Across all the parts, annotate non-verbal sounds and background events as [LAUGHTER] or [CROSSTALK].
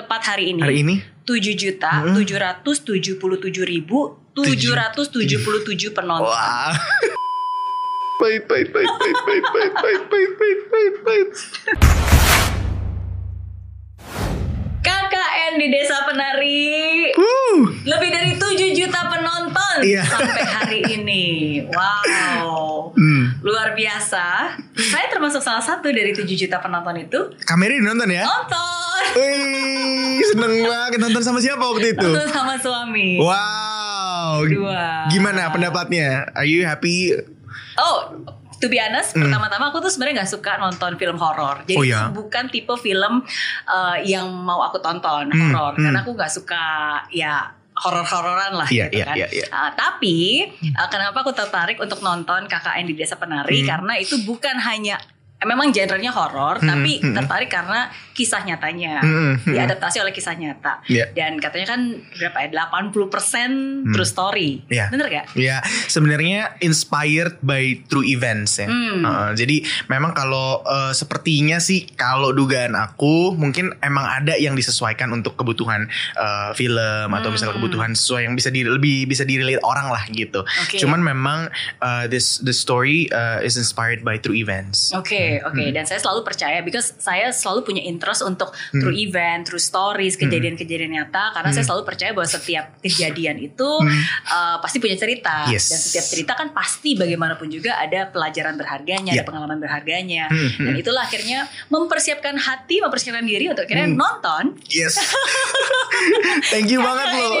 tepat hari ini. Hari ini? 7 juta Hmm. 777 ribu 777 penonton. Wah. [LAUGHS] Pahit, pahit, pahit, pahit, pahit, pahit, pahit, pahit, pahit, pahit, pahit. KKN di Desa Penari Uh, lebih dari 7 juta penonton Iya. sampai hari ini. Wow. hmm. Luar biasa. Saya termasuk salah satu dari 7 juta penonton itu. Kamera nonton ya? Nonton. Wih, seneng banget nonton sama siapa waktu itu? Nonton sama suami. Wow. Dua. Gimana pendapatnya? Are you happy? Oh, to be honest, pertama-tama aku tuh sebenarnya nggak suka nonton film horor. Jadi. Oh, ya? itu bukan tipe film uh, yang mau aku tonton Hmm, horor, hmm. karena aku nggak suka ya horor-hororan lah Iya, gitu iya, kan. iya, iya. Uh, tapi uh, kenapa aku tertarik untuk nonton KKN di Desa Penari? Hmm. Karena itu bukan hanya memang genrenya horor, Hmm, tapi hmm. tertarik karena kisah nyatanya Hmm, hmm. diadaptasi oleh kisah nyata. Iya. Dan katanya kan berapa ya 80% true story. Iya. Bener gak? Ya, sebenarnya inspired by true events ya. Hmm. Uh, jadi memang kalau uh, sepertinya sih kalau dugaan aku mungkin emang ada yang disesuaikan untuk kebutuhan uh, film atau misalnya Hmm. kebutuhan sesuai yang bisa di, lebih bisa direlate orang lah gitu. Oke. Cuman memang uh, this the story uh, is inspired by true events. Oke, oke. Dan saya selalu percaya because saya selalu punya interest untuk Hmm. true event, true stories, kejadian-kejadian nyata karena saya selalu percaya bahwa setiap kejadian itu uh, pasti punya cerita Hmm. Yes. dan setiap cerita kan pasti bagaimanapun juga ada pelajaran berharganya, Yeah. ada pengalaman berharganya. Hmm, Dan itulah akhirnya mempersiapkan hati, mempersiapkan diri untuk akhirnya Hmm. nonton Yes. [LAUGHS] Thank you banget loh.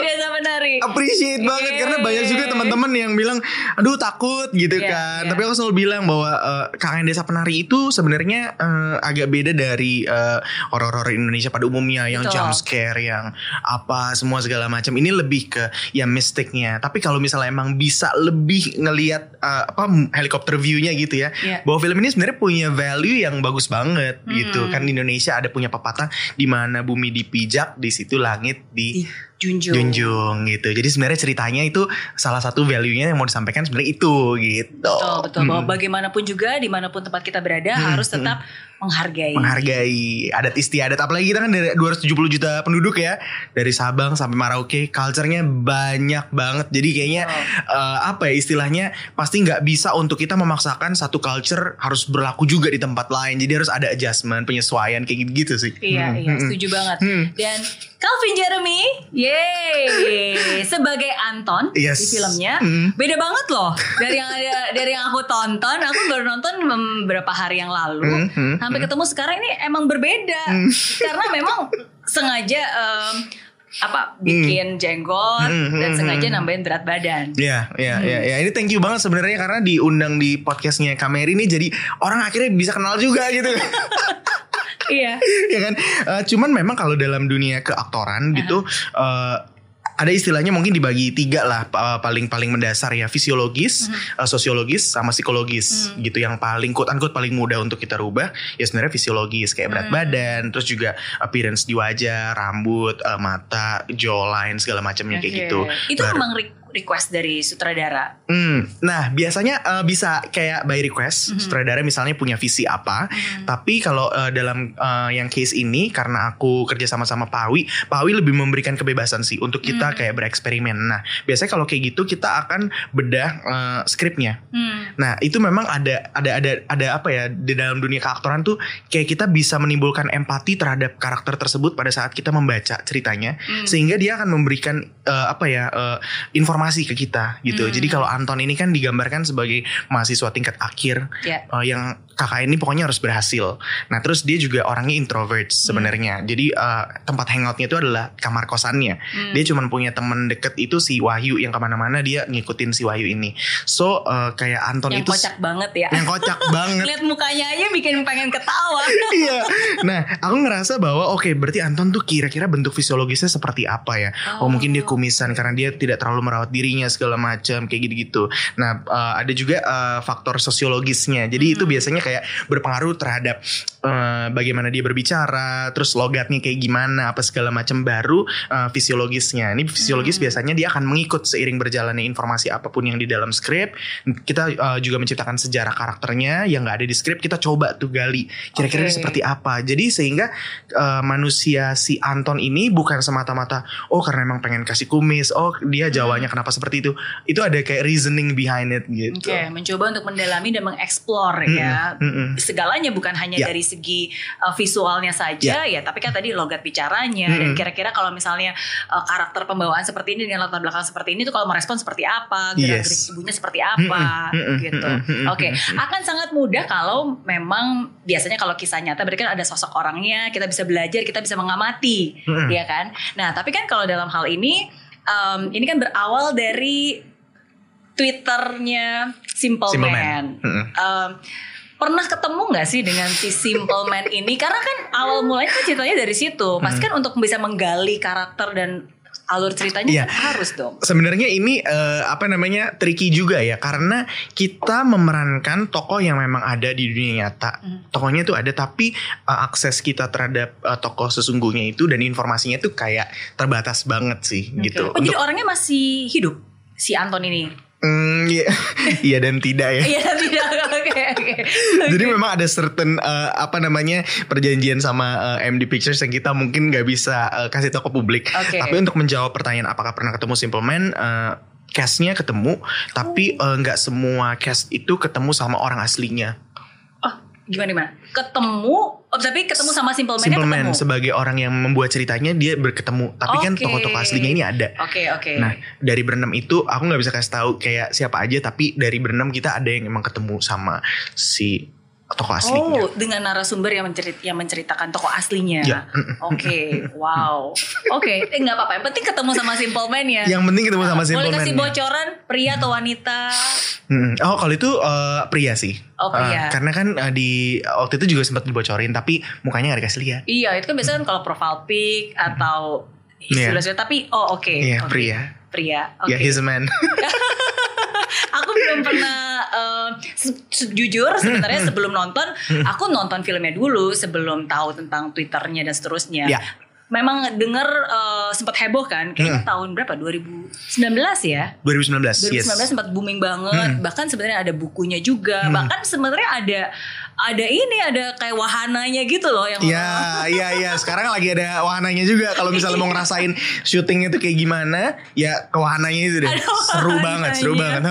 appreciate banget karena banyak juga teman-teman yang bilang aduh takut gitu Iya, kan iya. tapi aku selalu bilang bahwa uh, KKN Desa Penari itu sebenarnya uh, agak beda dari uh, horor-horor Indonesia pada umumnya yang Betul. jump scare yang apa semua segala macam ini lebih ke ya mistiknya tapi kalau misalnya emang bisa lebih ngelihat uh, apa helikopter view-nya gitu ya Iya. bahwa film ini sebenarnya punya value yang bagus banget Hmm. gitu kan di Indonesia ada punya pepatah di mana bumi dipijak di situ langit di Dijunjung. Junjung gitu. Jadi sebenarnya ceritanya itu salah satu value-nya yang mau disampaikan sebenarnya itu gitu. Betul, betul. Bahwa Mm. bagaimanapun juga, di mana pun tempat kita berada Hmm, harus tetap menghargai. menghargai adat istiadat apalagi kita kan dari 270 juta penduduk ya dari Sabang sampai Merauke culture-nya banyak banget jadi kayaknya eh, apa ya istilahnya pasti nggak bisa untuk kita memaksakan satu culture harus berlaku juga di tempat lain jadi harus ada adjustment penyesuaian kayak gitu, sih Iya, Hmm, iya, hmm, setuju banget. Hmm. Dan Calvin Jeremy, yeay, sebagai Anton Yes. di filmnya, Hmm. beda banget loh dari yang ada dari yang aku tonton. Aku baru nonton beberapa hari yang lalu, Hmm, hmm, sampai ketemu sekarang ini emang berbeda [LAUGHS] karena memang sengaja em, apa bikin jenggot Hmm, hmm, dan hmm, sengaja hmm. nambahin berat badan. Iya, iya, iya, ya. Ini thank you banget sebenarnya karena diundang di podcastnya Kameri ini jadi orang akhirnya bisa kenal juga gitu. [LAUGHS] Iya. ya kan? Eh, cuman memang kalau dalam dunia keaktoran gitu eh, ada istilahnya mungkin dibagi tiga lah pa- paling paling mendasar ya fisiologis, eh, sosiologis sama psikologis gitu yang paling quote unquote paling mudah untuk kita rubah ya sebenarnya fisiologis kayak berat badan terus juga appearance di wajah, rambut, eh, mata, jawline segala macamnya kayak Oke. gitu. Itu Baru- memang request dari sutradara. Hmm, nah biasanya eh, bisa kayak by request sutradara misalnya punya visi apa, tapi kalau eh, dalam eh, yang case ini karena aku kerja sama sama Pawi, Pawi lebih memberikan kebebasan sih untuk kita kayak bereksperimen. Nah biasanya kalau kayak gitu kita akan bedah eh, skripnya. Hmm. Nah itu memang ada ada ada ada apa ya di dalam dunia keaktoran tuh kayak kita bisa menimbulkan empati terhadap karakter tersebut pada saat kita membaca ceritanya Hmm. sehingga dia akan memberikan eh, apa ya eh, informasi ke kita gitu. Hmm. Jadi kalau Anton ini kan digambarkan sebagai mahasiswa tingkat akhir Ya. eh, yang kakak ini pokoknya harus berhasil. Nah terus dia juga orangnya introvert sebenarnya. Jadi eh, tempat hangoutnya itu adalah kamar kosannya. Hmm. Dia cuma punya temen deket itu si Wahyu yang ke mana-mana dia ngikutin si Wahyu ini. So eh, kayak Anton yang itu kocak banget ya. yang kocak [LAUGHS] banget. Lihat mukanya aja bikin pengen ketawa. [LAUGHS] iya. Nah, aku ngerasa bahwa oke berarti Anton tuh kira-kira bentuk fisiologisnya seperti apa ya? Oh, mungkin dia kumisan karena dia tidak terlalu merawat dirinya segala macam kayak gitu-gitu. Nah, eh, ada juga eh, faktor sosiologisnya. Jadi itu biasanya kayak kayak berpengaruh terhadap eh, bagaimana dia berbicara, terus logatnya kayak gimana, apa segala macam baru eh, fisiologisnya. Ini fisiologis biasanya dia akan mengikut seiring berjalannya informasi apa pun yang di dalam skrip. Kita eh, juga menciptakan sejarah karakternya yang nggak ada di skrip. Kita coba tuh gali kira-kira Oke. seperti apa. Jadi sehingga eh, manusia si Anton ini bukan semata-mata oh karena emang pengen kasih kumis, oh dia jawanya kenapa seperti itu. Itu ada kayak reasoning behind it gitu. Oke, mencoba untuk mendalami dan mengeksplor Mm-mm, ya. Mm-mm. Segalanya bukan hanya Ya. dari segi uh, visualnya saja ya, tapi kan tadi logat bicaranya dan Mm-mm. kira-kira kalau misalnya uh, karakter pembawaan seperti ini dengan latar belakang seperti ini tuh kalau merespon seperti apa, gerak-gerik Yes. tubuhnya seperti apa mm-mm, gitu. Oke, mm-mm. akan sangat mudah kalau memang biasanya kalau kisah nyata berarti kan ada sosok orangnya, kita bisa belajar, kita bisa mengamati, Mm-mm. ya kan? Nah, tapi kan kalau dalam hal ini um, ini kan berawal dari Twitternya Simple, Simple Man. Man. Mm-mm. Um, pernah ketemu nggak sih dengan si Simple Man ini? Karena kan awal mulanya kan ceritanya dari situ. Pasti kan untuk bisa menggali karakter dan alur ceritanya kan harus dong. Sebenarnya ini eh, apa namanya tricky juga ya karena kita memerankan tokoh yang memang ada di dunia nyata. Hmm. Tokohnya tuh ada tapi eh, akses kita terhadap eh, tokoh sesungguhnya itu dan informasinya tuh kayak terbatas banget sih gitu. Oh, jadi orangnya masih hidup si Anton ini? Hmm, iya, [LAUGHS] iya dan tidak ya. Iya tidak. [LAUGHS] Oke oke. [LAUGHS] Jadi memang ada certain eh, apa namanya perjanjian sama eh, MD Pictures yang kita mungkin nggak bisa eh, kasih tahu ke publik. Oke. Tapi untuk menjawab pertanyaan apakah pernah ketemu Simple Man, eh, castnya ketemu, tapi eh, nggak semua cast itu ketemu sama orang aslinya. Oh gimana gimana? Ketemu, oh, tapi ketemu sama Simple Man Simple Man ketemu. sebagai orang yang membuat ceritanya dia berketemu, tapi kan Oke. tokoh-tokoh aslinya ini ada. Oke oke. Nah dari berenam itu aku nggak bisa kasih tahu kayak siapa aja, tapi dari berenam kita ada yang emang ketemu sama si tokoh aslinya. Oh, dengan narasumber yang mencerit yang menceritakan tokoh aslinya. Ya. Oke, wow. Oke, eh nggak apa-apa. Yang penting ketemu sama Simple Man ya. Yang penting ketemu sama Simple Boleh Man. kasih ya. bocoran pria atau wanita? Hmm. Oh kalau itu eh, pria sih. Oh, pria. Eh, karena kan eh, di waktu itu juga sempat dibocorin tapi mukanya gak dikasih lihat. Iya, itu kan biasanya kan kalau profile pic atau Iya. istilah tapi oh oke. Iya, oke. pria. Pria. Ya he's a man. [LAUGHS] [LAUGHS] aku belum pernah eh, se- se- jujur sebenarnya sebelum nonton aku nonton filmnya dulu sebelum tahu tentang twitternya dan seterusnya. Ya. memang dengar eh, sempat heboh kan kayaknya tahun berapa? 2019 ya? 2019. 2019 yes. sempat booming banget. Bahkan sebenarnya ada bukunya juga. Bahkan sebenarnya ada ada ini ada kayak wahananya gitu loh yang Iya, [LAUGHS] iya, iya. Sekarang lagi ada wahananya juga. Kalau misalnya mau ngerasain syuting itu kayak gimana, ya ke wahananya itu deh. Ada Seru wahananya. banget, seru banget.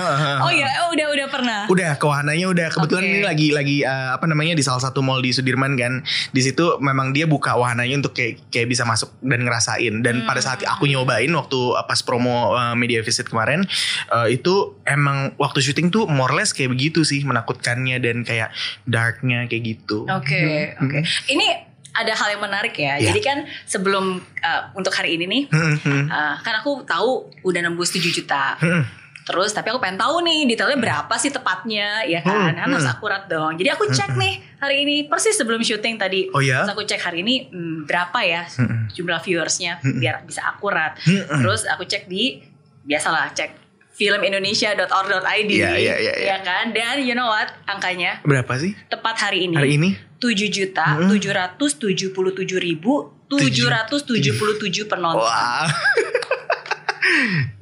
Oh ya oh, udah udah pernah Udah ke wahananya udah kebetulan Oke. ini lagi lagi eh, apa namanya di salah satu mall di Sudirman kan. Di situ memang dia buka wahananya untuk kayak kayak bisa masuk dan ngerasain. Dan pada saat aku nyobain waktu eh, pas promo eh, media visit kemarin eh, itu emang waktu syuting tuh more or less kayak begitu sih menakutkannya dan kayak darknya kayak gitu. Oke, oke. Ini ada hal yang menarik ya. Ya. Jadi kan sebelum uh, untuk hari ini nih, Hmm, hmm. uh, kan aku tahu udah nembus 7 juta. Hmm. Terus tapi aku pengen tahu nih detailnya berapa sih tepatnya, ya kan? Hmm, harus hmm. akurat dong. Jadi aku cek nih hari ini persis sebelum syuting tadi. Oh ya? Terus aku cek hari ini hmm, berapa ya Hmm. jumlah viewersnya Hmm. biar bisa akurat. Hmm. Terus aku cek di biasalah cek filmindonesia.or.id Iya, iya, iya, iya. ya kan? Dan you know what angkanya Berapa sih tepat hari ini hari ini? 7 juta Mm. 777 ribu 777 penonton. Wah. [LAUGHS]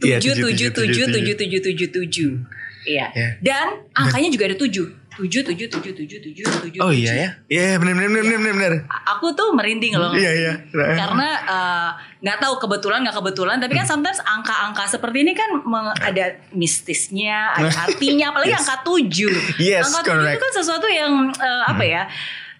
Iya, Tujuh tujuh tujuh tujuh, tujuh tujuh tujuh tujuh. Iya. Ya. Dan angkanya juga ada tujuh. Tujuh tujuh tujuh tujuh tujuh tujuh. Oh iya ya? Iya yeah, benar benar benar benar benar. Aku tuh merinding loh. Iya iya. Karena eh, nggak tahu kebetulan nggak kebetulan, tapi kan Hmm. sometimes angka-angka seperti ini kan ada mistisnya, ada [LAUGHS] artinya, apalagi Yes. angka tujuh. Yes, angka tujuh itu correct. Hmm. kan sesuatu yang eh, apa ya?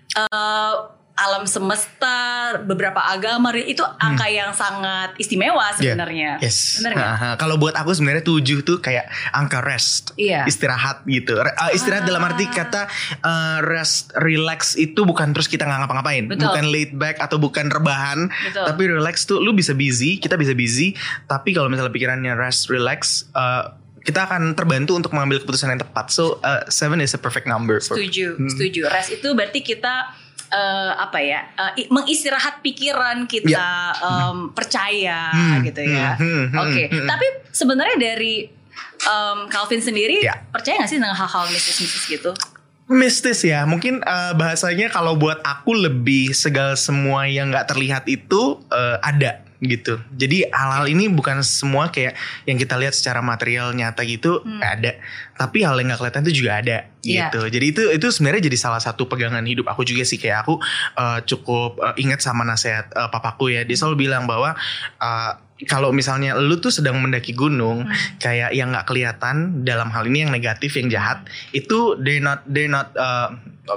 eh, alam semesta, beberapa agama itu angka yang sangat istimewa sebenarnya. Hmm. Iya. Yes. Nggak? Nah, kalau buat aku sebenarnya tujuh tuh kayak angka rest. Iya. Istirahat gitu. Uh, istirahat dalam arti kata uh, rest, relax itu bukan terus kita nggak ngapa-ngapain. Betul. Bukan laid back atau bukan rebahan. Betul. Tapi relax tuh lu bisa busy, kita bisa busy. Tapi kalau misalnya pikirannya rest, relax, uh, kita akan terbantu untuk mengambil keputusan yang tepat. So uh, seven is a perfect number. Setuju, Hmm. setuju. Rest itu berarti kita eh, apa ya? i- mengistirahat pikiran kita Ya. em, percaya Hmm, gitu ya. hmm, hmm, hmm, Oke, hmm. tapi sebenarnya dari em, Calvin sendiri Ya. percaya gak sih dengan hal-hal mistis-mistis gitu? mistis ya mungkin eh, bahasanya kalau buat aku lebih segala semua yang nggak terlihat itu eh, ada gitu. Jadi hal-hal ini bukan semua kayak yang kita lihat secara material nyata gitu ada. Tapi hal yang nggak kelihatan itu juga ada Iya. gitu. Jadi itu itu sebenarnya jadi salah satu pegangan hidup aku juga sih. Kayak aku eh, cukup eh, ingat sama nasihat eh, papaku ya. Dia selalu bilang bahwa eh, kalau misalnya lu tuh sedang mendaki gunung kayak yang nggak kelihatan dalam hal ini yang negatif yang jahat itu they not they not uh,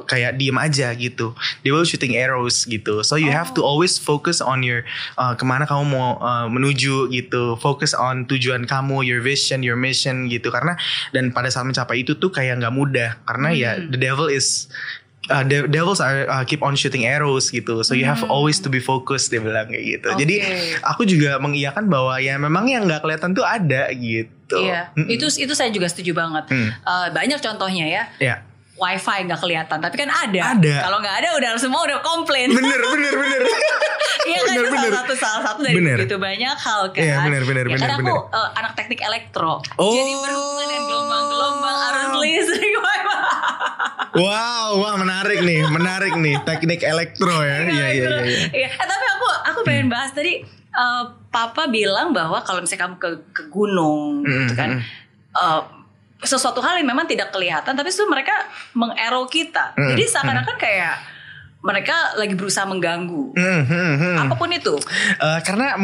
kayak diem aja gitu. They will shooting arrows gitu. So you have to always focus on your uh, ke mana kamu mau uh, menuju gitu. Focus on tujuan kamu your vision your mission gitu. Karena dan pada saat mencapai itu tuh kayak nggak mudah. Karena ya the devil is Uh, devils are uh, keep on shooting arrows gitu, so you have always to be focused dia bilang kayak gitu. Jadi Oke. aku juga mengiyakan bahwa ya memang yang nggak kelihatan tuh ada gitu. Iya, Mm-mm. itu itu saya juga setuju banget. Hmm. Eh, banyak contohnya ya. ya. Wifi nggak kelihatan, tapi kan ada. Ada. Kalau nggak ada, udah semua udah komplain. Bener bener bener. [LAUGHS] Iya kan Bener, itu bener. salah satu salah satu dari Bener. begitu banyak hal kan. Iya, bener, bener, ya, bener, aku bener. eh, anak teknik elektro. Oh. Jadi berhubungan dengan gelombang-gelombang arus listrik. Wow, wah menarik nih, menarik nih teknik elektro ya. Iya iya iya. eh, tapi aku aku pengen bahas tadi eh, Papa bilang bahwa kalau misalnya kamu ke ke gunung Mm, gitu kan mm. eh, sesuatu hal yang memang tidak kelihatan tapi itu mereka mengero kita. Jadi seakan-akan kayak mereka lagi berusaha mengganggu. Hmm, hmm, hmm. Apa pun itu. Eh, karena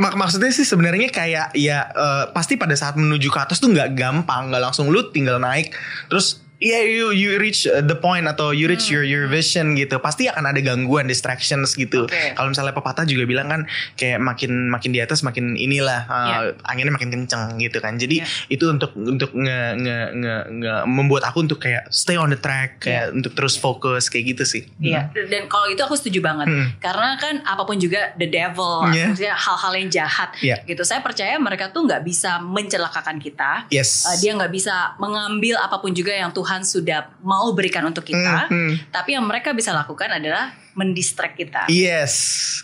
mak maksudnya sih sebenarnya kayak ya eh, pasti pada saat menuju ke atas tuh nggak gampang, nggak langsung lu tinggal naik terus ya you you reach uh, the point atau you reach your your vision gitu pasti akan ada gangguan distractions gitu Oke. kalau misalnya pepatah juga bilang kan kayak makin makin di atas makin inilah uh, Iya. anginnya makin kenceng gitu kan jadi Iya. itu untuk untuk nge, nge, nge, nge- membuat aku untuk kayak stay on the track kayak untuk terus fokus kayak gitu sih Iya, dan kalau itu aku setuju banget. Hmm. Karena kan apa pun juga the devil, Iya. maksudnya hal-hal yang jahat Iya. gitu. Saya percaya mereka tuh nggak bisa mencelakakan kita. yes Uh, dia nggak bisa mengambil apa pun juga yang Tuhan sudah mau berikan untuk kita. Hmm, hmm. Tapi yang mereka bisa lakukan adalah mendistract kita. yes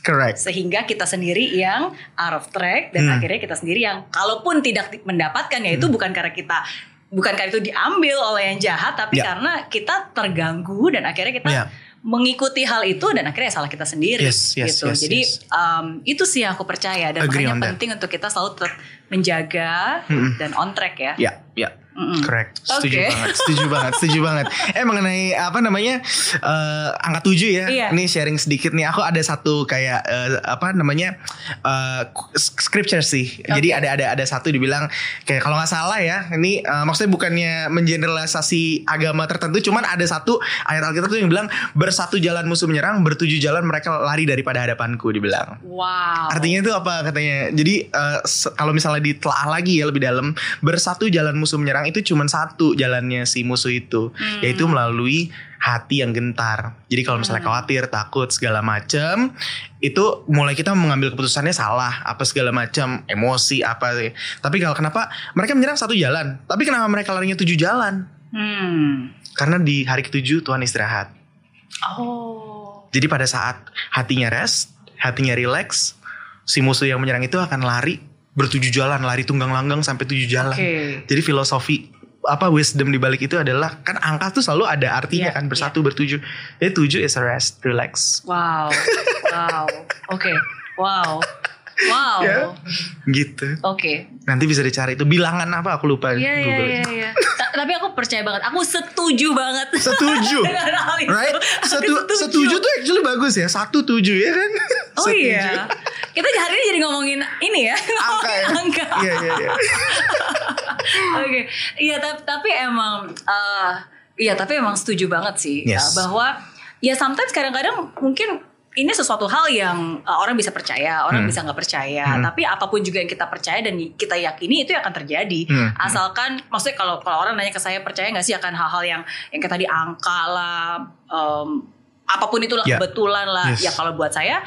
correct Sehingga kita sendiri yang out of track dan Hmm. akhirnya kita sendiri yang kalaupun tidak mendapatkan ya itu bukan karena kita bukan karena itu diambil oleh yang jahat tapi Ya. karena kita terganggu dan akhirnya kita Ya. mengikuti hal itu dan akhirnya salah kita sendiri Yes, yes, gitu. yes, Jadi yes. um, itu sih yang aku percaya dan Agree makanya that. penting untuk kita selalu tetap menjaga Mm-mm. dan on track ya. ya ya Mm-mm. Correct, setuju Oke. banget, setuju banget, setuju banget. [LAUGHS] Eh mengenai apa namanya eh, angka tujuh ya, Iya. ini sharing sedikit nih. Aku ada satu kayak eh, apa namanya eh, scripture sih. Jadi Oke. ada ada ada satu dibilang kayak kalau nggak salah ya, ini eh, maksudnya bukannya mengeneralisasi agama tertentu, cuman ada satu ayat Alkitab tuh yang bilang bersatu jalan musuh menyerang, bertujuh jalan mereka lari daripada hadapanku, dibilang. Wow. Artinya itu apa katanya? Jadi se- kalau misalnya ditelaah lagi ya lebih dalam, bersatu jalan musuh menyerang itu cuma satu jalannya si musuh itu, Hmm. yaitu melalui hati yang gentar. Jadi kalau misalnya Hmm. khawatir, takut segala macam, itu mulai kita mengambil keputusannya salah, apa segala macam, emosi apa sih. Tapi kalau kenapa mereka menyerang satu jalan, tapi kenapa mereka larinya tujuh jalan? Hmm. Karena di hari ketujuh Tuhan istirahat. Oh. Jadi pada saat hatinya rest, hatinya relax, si musuh yang menyerang itu akan lari bertujuh jalan, lari tunggang langgang sampai tujuh jalan. Oke. Jadi filosofi apa wisdom di balik itu adalah kan angka tuh selalu ada artinya Iya, kan bersatu bertujuh. Jadi tujuh is a rest, relax. Wow. Wow. Oke. Wow. [LAUGHS] Wow. Ya. Gitu. Oke. Nanti bisa dicari itu bilangan apa aku lupa Iya iya Google. iya iya. Ta- Tapi aku percaya banget. Aku setuju banget. Setuju. [LAUGHS] Right? Aku Satu, setuju tuh actually bagus ya. Satu tujuh ya kan? Oh Setuju. iya. Kita hari ini jadi ngomongin ini ya. [LAUGHS] Angka ya. angka. Iya iya iya. [LAUGHS] Oke, iya tapi, tapi emang, eh iya tapi emang setuju banget sih Yes. eh, bahwa ya sometimes kadang-kadang mungkin ini sesuatu hal yang eh, orang bisa percaya, orang Hmm. bisa nggak percaya. Hmm. Tapi apa pun juga yang kita percaya dan kita yakini itu akan terjadi. Hmm. Asalkan, maksudnya kalau kalau orang nanya ke saya percaya nggak sih akan hal-hal yang yang kayak tadi angka lah, em, apa pun itulah Ya. kebetulan lah. Yes. Ya kalau buat saya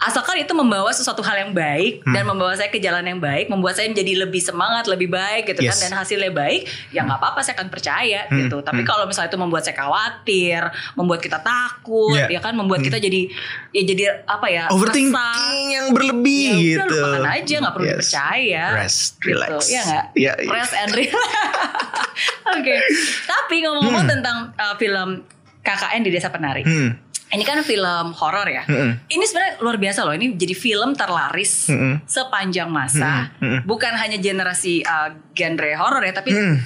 asalkan itu membawa sesuatu hal yang baik Hmm. dan membawa saya ke jalan yang baik, membuat saya menjadi lebih semangat, lebih baik gitu Yes. kan dan hasilnya baik, ya nggak apa-apa saya akan percaya Hmm, gitu. Tapi hmm. kalau misalnya itu membuat saya khawatir, membuat kita takut, Yeah. ya kan membuat Hmm. kita jadi ya jadi apa ya? Overthinking yang berlebih Ya udah gitu. lupakan aja nggak perlu Yes. dipercaya. Rest, Gitu. relax. Iya nggak? Iya, iya. Rest and relax. [LAUGHS] Oke. Tapi ngomong-ngomong Hmm. tentang uh, film KKN di Desa Penari. Hmm. Ini kan film horor ya. Mm-mm. Ini sebenarnya luar biasa loh. Ini jadi film terlaris Mm-mm. sepanjang masa. Mm-mm. Bukan hanya generasi uh, genre horor ya, tapi Mm.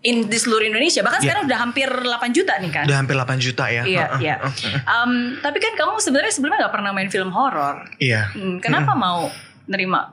in di seluruh Indonesia. Bahkan Yeah. sekarang udah hampir 8 juta nih kan. Udah hampir 8 juta ya. Iya, Heeh. iya. Um, tapi kan kamu sebenarnya sebelumnya nggak pernah main film horor. Iya. Hmm, kenapa mau nerima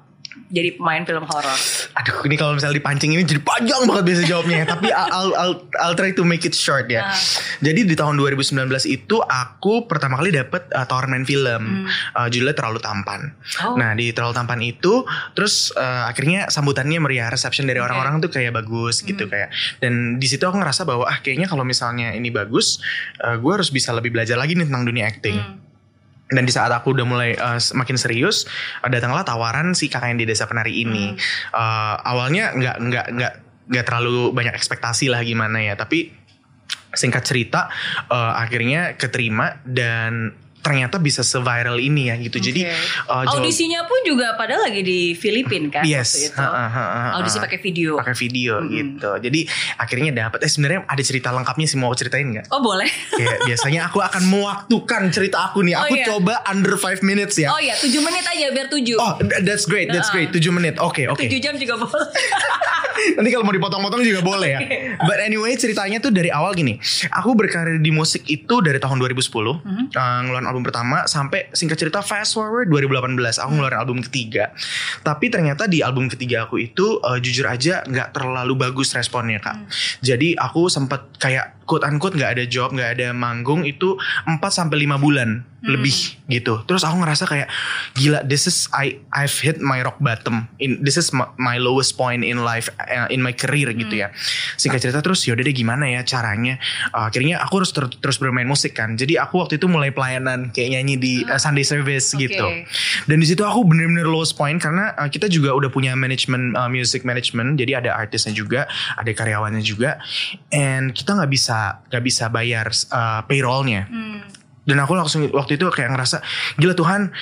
jadi pemain film horor? Aduh, ini kalau misalnya dipancing ini jadi panjang banget biasa jawabnya. [LAUGHS] Tapi I'll, I'll, I'll try to make it short ya. Ah. Jadi di tahun 2019 itu aku pertama kali dapet uh, tawaran main film. Uh, judulnya Terlalu Tampan. Hmm. Oh. Nah di Terlalu Tampan itu, terus uh, akhirnya sambutannya meriah, reception dari orang-orang tuh kayak bagus gitu Hmm. kayak. Dan di situ aku ngerasa bahwa ah kayaknya kalau misalnya ini bagus, uh, gue harus bisa lebih belajar lagi nih tentang dunia acting. Hmm. Dan di saat aku udah mulai uh, semakin serius, uh, datanglah tawaran si KKN di Desa Penari ini. Hmm. Uh, awalnya nggak nggak nggak nggak terlalu banyak ekspektasi lah gimana ya, tapi singkat cerita uh, akhirnya keterima dan ternyata bisa se-viral ini ya gitu. Jadi Oke. uh, Audisinya pun juga padahal lagi di Filipina kan waktu Yes, itu. Ha, ha, ha, ha, Audisi pakai video. pakai video Hmm. gitu. Jadi akhirnya dapat. Eh sebenarnya ada cerita lengkapnya sih mau ceritain nggak? Oh boleh. Kayak [LAUGHS] biasanya aku akan mewaktukan cerita aku nih. Oh, Aku iya. coba under 5 minutes ya. Oh iya 7 menit aja biar 7. Oh, th- that's great, that's great. [LAUGHS] 7 menit. Oke, oke. 7 jam juga boleh. [LAUGHS] Nanti kalau mau dipotong-potong juga boleh ya. But anyway, ceritanya tuh dari awal gini. Aku berkarir di musik itu dari tahun 2010, Mhm. uh, ngeluarin album pertama sampai singkat cerita fast forward 2018 aku ngeluarin album ketiga. Tapi ternyata di album ketiga aku itu uh, jujur aja nggak terlalu bagus responnya kak. Jadi aku sempat kayak quote unquote nggak ada job, nggak ada manggung itu 4 sampai 5 bulan lebih gitu. Terus aku ngerasa kayak gila this is I I've hit my rock bottom. In this is my, my lowest point in life uh, in my career gitu ya. Singkat cerita terus yaudah deh gimana ya caranya. Uh, akhirnya aku harus ter- terus bermain musik kan. Jadi aku waktu itu mulai pelayanan kayak nyanyi di uh, Sunday service Oke. gitu. Dan di situ aku bener-bener lowest point karena uh, kita juga udah punya manajemen uh, music management. Jadi ada artisnya juga, ada karyawannya juga. And kita nggak bisa nggak bisa bayar uh, payrollnya. Hmm. Dan aku langsung waktu itu kayak ngerasa gila Tuhan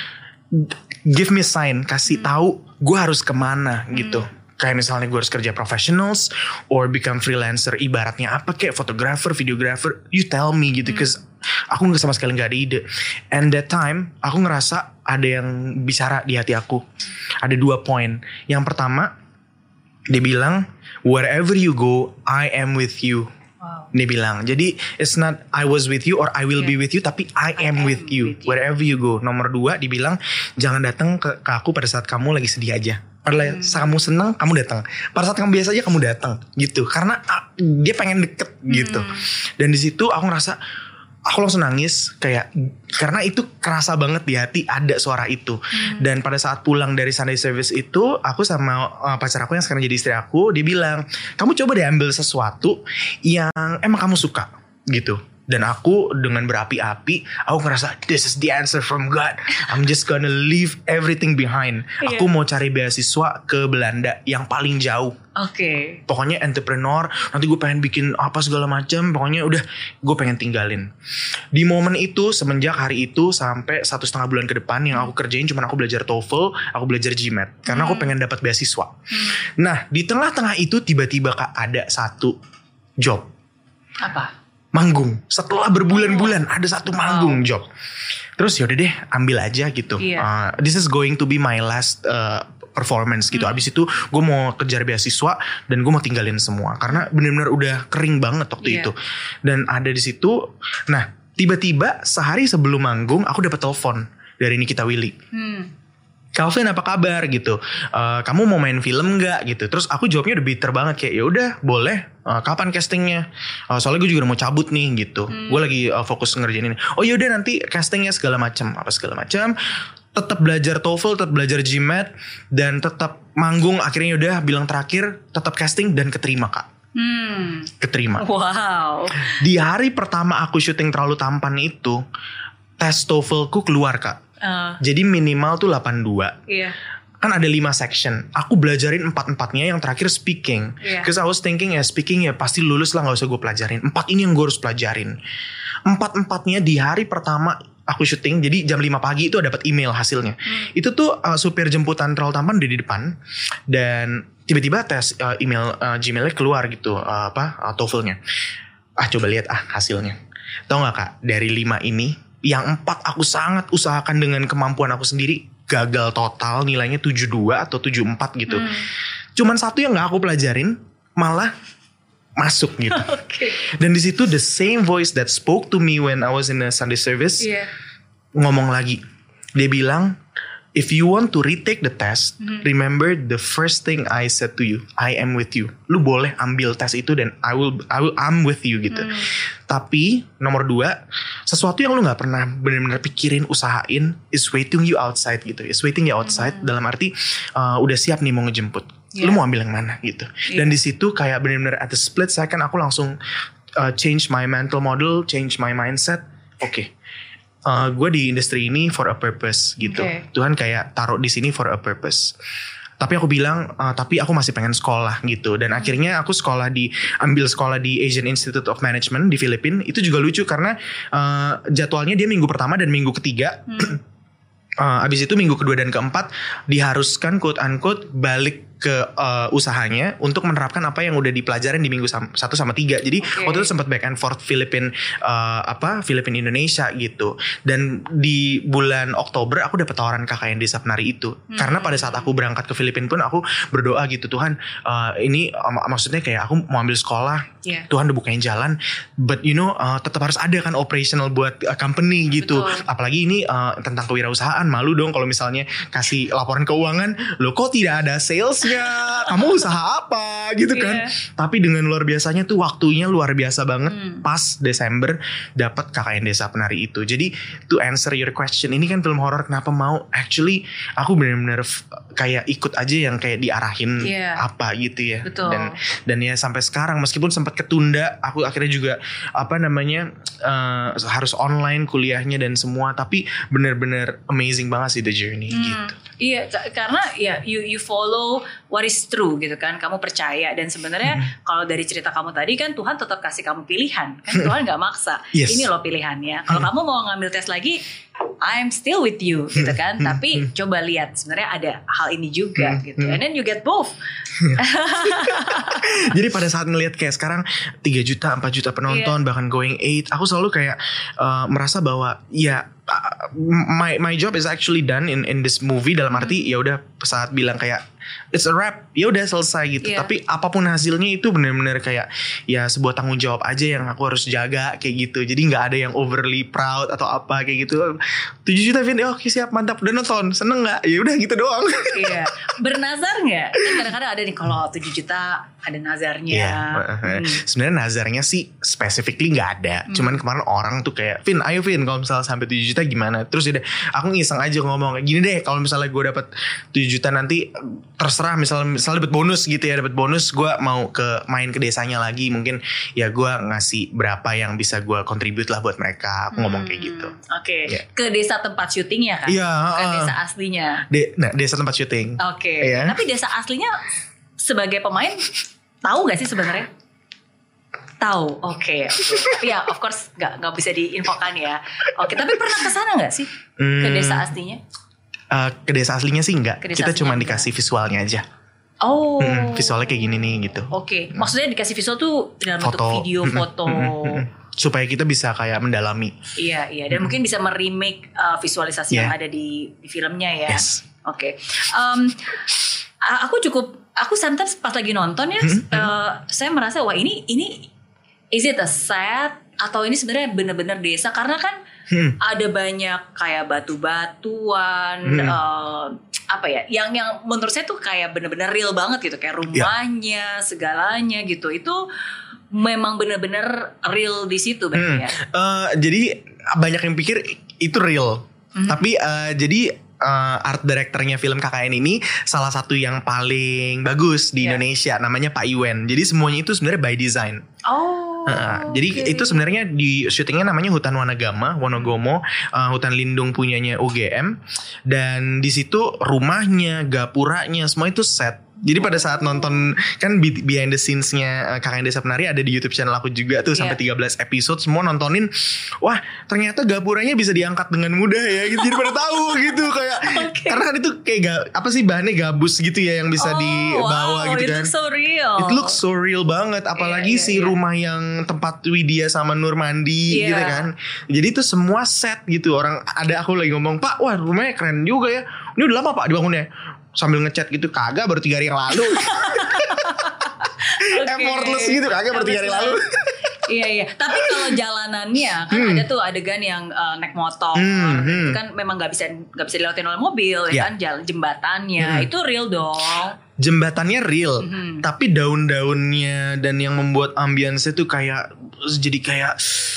give me sign kasih tahu gue harus ke mana gitu. Kayak misalnya gue harus kerja professionals or become freelancer ibaratnya apa kayak fotografer, videographer, you tell me gitu cause aku nggak sama sekali nggak ada ide. And that time aku ngerasa ada yang bicara di hati aku. Ada dua poin. Yang pertama dia bilang wherever you go I am with you. Wow. Dia bilang, jadi it's not I was with you or I will be Yeah. with you, tapi I am, am with, you. with you. wherever you go. Nomor dua, dibilang jangan datang ke, ke aku pada saat kamu lagi sedih aja. Pada Hmm. saat kamu senang, kamu datang. Pada saat kamu biasa aja, kamu datang. Gitu. Karena dia pengen deket gitu. Hmm. Dan di situ aku ngerasa aku langsung nangis kayak karena itu kerasa banget di hati ada suara itu Hmm. dan pada saat pulang dari Sunday service itu aku sama uh, pacar aku yang sekarang jadi istri aku dia bilang kamu coba deh ambil sesuatu yang emang kamu suka gitu dan aku dengan berapi-api aku ngerasa this is the answer from God I'm just gonna leave everything behind Iya. aku mau cari beasiswa ke Belanda yang paling jauh Oke. pokoknya entrepreneur nanti gue pengen bikin apa segala macam pokoknya udah gue pengen tinggalin di momen itu semenjak hari itu sampai satu setengah bulan ke depan yang aku kerjain cuma aku belajar TOEFL aku belajar GMAT karena aku Hmm. pengen dapat beasiswa Hmm. nah di tengah-tengah itu tiba-tiba kak ada satu job Apa? Manggung setelah berbulan-bulan ada satu manggung job terus yaudah deh ambil aja gitu Iya. Uh, this is going to be my last uh, performance gitu Hmm. abis itu gue mau kejar beasiswa dan gue mau tinggalin semua karena benar-benar udah kering banget waktu Iya. itu dan ada di situ nah tiba-tiba sehari sebelum manggung aku dapat telepon dari Nikita Willy Hmm. Calvin apa kabar? Gitu. Eh, kamu mau main film nggak? Gitu. Terus aku jawabnya udah bitter banget kayak ya udah boleh. Eh, kapan castingnya? Eh, soalnya gue juga udah mau cabut nih gitu. Gue lagi eh, fokus ngerjain ini. Oh yaudah nanti castingnya segala macam apa segala macam tetap belajar TOEFL tetap belajar GMAT dan tetap manggung. Akhirnya udah bilang terakhir tetap casting dan keterima kak. Hmm. keterima. Wow. di hari pertama aku syuting terlalu tampan itu tes TOEFLku keluar kak Eh, Jadi minimal tuh 82. iya. Kan ada 5 section. Aku belajarin empat-empatnya yang terakhir speaking. Iya. Cause I was thinking ya speaking ya pasti lulus lah nggak usah gue pelajarin. Empat ini yang gue harus pelajarin. Empat-empatnya di hari pertama aku syuting jadi jam 5 pagi itu dapat email hasilnya. Itu tuh uh, supir jemputan Troll Tampan di depan dan tiba-tiba tes uh, email uh, Gmailnya keluar gitu uh, apa uh, TOEFL-nya. Ah coba lihat ah hasilnya. Tahu nggak kak dari lima ini yang empat aku sangat usahakan dengan kemampuan aku sendiri gagal total nilainya 72 atau 74 gitu. Hmm. Cuman satu yang nggak aku pelajarin malah masuk gitu. [LAUGHS] Oke. Dan di situ the same voice that spoke to me when I was in a Sunday service Iya. ngomong lagi. Dia bilang, if you want to retake the test, remember the first thing I said to you, I am with you. Lu boleh ambil tes itu dan I will, I will, I'm with you gitu. Tapi nomor dua, sesuatu yang lu nggak pernah benar-benar pikirin, usahain, is waiting you outside gitu. Is waiting you outside dalam arti uh, udah siap nih mau ngejemput. Yeah. Lu mau ambil yang mana gitu. Iya. Dan di situ kayak benar-benar at the split second aku langsung uh, change my mental model, change my mindset. Oke. Uh, gue di industri ini for a purpose gitu. Oke. Tuhan kayak taruh di sini for a purpose. Tapi aku bilang, uh, tapi aku masih pengen sekolah gitu. Dan akhirnya aku sekolah di, ambil sekolah di Asian Institute of Management di Filipina. Itu juga lucu karena uh, jadwalnya dia minggu pertama dan minggu ketiga. Uh, [CLEARS THROAT] abis itu minggu kedua dan keempat diharuskan quote unquote balik ke uh, usahanya untuk menerapkan apa yang udah dipelajarin di minggu sam- satu sama tiga. Jadi Oke. waktu itu sempat back and forth Filipin uh, apa Filipin Indonesia gitu. Dan di bulan Oktober aku dapat tawaran KKN Desa Penari itu. Karena pada saat aku berangkat ke Filipina pun aku berdoa gitu Tuhan uh, ini uh, mak- maksudnya kayak aku mau ambil sekolah Iya. Tuhan udah bukain jalan, but you know uh, tetap harus ada kan operational buat uh, company gitu. Betul. Apalagi ini uh, tentang kewirausahaan, malu dong kalau misalnya kasih laporan keuangan, lo kok tidak ada salesnya, kamu usaha apa gitu kan? Iya. Tapi dengan luar biasanya tuh waktunya luar biasa banget. Hmm. Pas Desember dapat KKN Desa Penari itu. Jadi to answer your question, ini kan film horor kenapa mau? Actually aku benar-benar kayak ikut aja yang kayak diarahin Iya. apa gitu ya. Betul. Dan dan ya sampai sekarang meskipun sempat ketunda aku akhirnya juga apa namanya eh, harus online kuliahnya dan semua tapi bener-bener amazing banget sih the journey Hmm, gitu Iya, ka- karena ya you you follow what is true gitu kan. Kamu percaya dan sebenarnya Hmm. kalau dari cerita kamu tadi kan Tuhan tetap kasih kamu pilihan. Kan Tuhan nggak maksa. Yes. Ini loh pilihannya. Kalau kamu mau ngambil tes lagi, I'm still with you gitu kan. Hmm. [LAUGHS] Tapi coba lihat sebenarnya ada hal ini juga Hmm. gitu. And then you get both. [LAUGHS] jadi pada saat ngelihat kayak sekarang 3 juta 4 juta penonton Iya. bahkan going 8 aku selalu kayak eh, merasa bahwa ya uh, my my job is actually done in in this movie. Dalam Hmm. arti ya udah saat bilang kayak it's a wrap. Ya udah selesai gitu. Iya. tapi apa pun hasilnya itu benar-benar kayak ya sebuah tanggung jawab aja yang aku harus jaga kayak gitu. Jadi nggak ada yang overly proud atau apa kayak gitu 7 juta Vin oke siap mantap udah nonton seneng nggak ya udah gitu doang [LAUGHS] Iya. Bernazar nggak? Kan kadang-kadang ada nih kalau 7 juta ada nazarnya. Iya, Hmm. sebenarnya nazarnya sih specifically nggak ada. Cuman kemarin orang tuh kayak, Vin, ayo Vin, kalau misalnya sampai 7 juta gimana? Terus udah, aku ngiseng aja ngomong kayak gini deh, kalau misalnya gue dapat 7 juta nanti terserah, misalnya misalnya dapat bonus gitu ya, dapat bonus, gue mau ke main ke desanya lagi, mungkin ya gue ngasih berapa yang bisa gue contribute lah buat mereka. Aku ngomong kayak gitu. Oke, Iya. ke desa tempat syutingnya kan? Iya, Bukan uh. desa aslinya. De, nah, desa tempat syuting. Oke. Iya. Tapi desa aslinya sebagai pemain tahu gak sih sebenarnya? Tahu. Oke. Tapi ya of course nggak nggak bisa diinfokan ya. Oke. Tapi pernah ke sana nggak sih? Ke Hmm. desa aslinya? Eh, ke desa aslinya sih enggak. Desa Kita cuma dikasih visualnya aja. Oh. Hmm, visualnya kayak gini nih gitu. Oke. Maksudnya dikasih visual tuh dalam bentuk Foto. video, Mm-mm, foto. Supaya kita bisa kayak mendalami. Iya, iya. Dan mungkin bisa meremake uh, visualisasi yang Yeah. ada di, di filmnya ya. Yes. Oke. Em, a- aku cukup aku sometimes pas lagi nonton ya, Hmm, eh, saya merasa wah ini ini is it a set atau ini sebenarnya benar-benar desa karena kan Hmm. ada banyak kayak batu-batuan Hmm. eh, apa ya yang yang menurut saya tuh kayak benar-benar real banget gitu Ya. kayak rumahnya segalanya gitu itu memang benar-benar real di situ Hmm. ya. Eh, jadi banyak yang pikir itu real. Mhm. Tapi eh, jadi eh, art directornya film KKN ini salah satu yang paling bagus di Iya. Indonesia namanya Pak Iwen. Jadi semuanya itu sebenarnya by design. Oh. Uh, jadi oke. itu sebenarnya di syutingnya namanya Hutan Wanagama, Wonogomo, uh, hutan lindung punyanya UGM dan di situ rumahnya, gapuranya semua itu set. Jadi pada saat nonton kan be- behind the scenes-nya uh, Kakak Desa Penari ada di YouTube channel aku juga tuh sampai 13 episode semua nontonin. Wah, ternyata gapuranya bisa diangkat dengan mudah ya gitu. Jadi pada tahu [LAUGHS] gitu kayak Oke. karena kan itu kayak ga- apa sih bahannya gabus gitu ya yang bisa Oh, dibawa wow, gitu it kan. looks so real. It looks so real banget apalagi Iya, iya, si iya. rumah yang tempat Widya sama Nur mandi Iya. gitu kan. Jadi itu semua set gitu. Orang ada aku lagi ngomong, "Pak, wah rumahnya keren juga ya. Ini udah lama Pak dibangunnya." Sambil ngechat gitu, kagak baru tiga hari yang lalu. [LAUGHS] [LAUGHS] Effortless gitu, kagak baru tiga hari lalu. iya iya. Tapi kalau jalanannya kan ada tuh adegan yang uh, naik motor, Hmm, itu hmm. kan memang nggak bisa nggak bisa dilewatin oleh mobil, ya Iya. kan jalan jembatannya Hmm. itu real dong. Jembatannya real, Mhm. tapi daun-daunnya dan yang membuat ambience itu kayak jadi kayak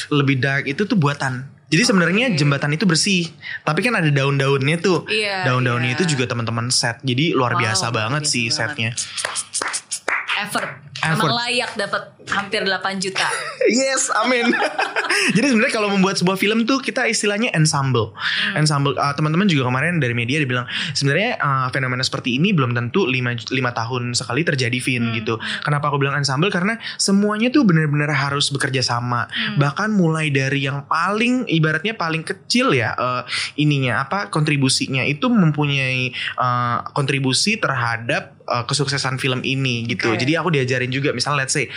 lebih dark itu tuh buatan. Jadi sebenarnya jembatan itu bersih, tapi kan ada daun-daunnya tuh. Iya, Daun-daunnya iya. itu juga teman-teman set. Jadi luar Wow, biasa banget biasa sih banget. setnya. Effort. Effort. Emang layak dapat hampir 8 juta. [LAUGHS] Yes, amin. [LAUGHS] Jadi sebenarnya kalau membuat sebuah film tuh kita istilahnya ensemble. Hmm. Ensemble uh, teman-teman juga kemarin dari media dibilang sebenarnya uh, fenomena seperti ini belum tentu 5 lima tahun sekali terjadi Vin Hmm. gitu. Kenapa aku bilang ensemble? Karena semuanya tuh benar-benar harus bekerja sama. Hmm. Bahkan mulai dari yang paling ibaratnya paling kecil ya uh, ininya apa kontribusinya itu mempunyai uh, kontribusi terhadap uh, kesuksesan film ini gitu. Oke. Jadi aku diajarin juga misalnya let's say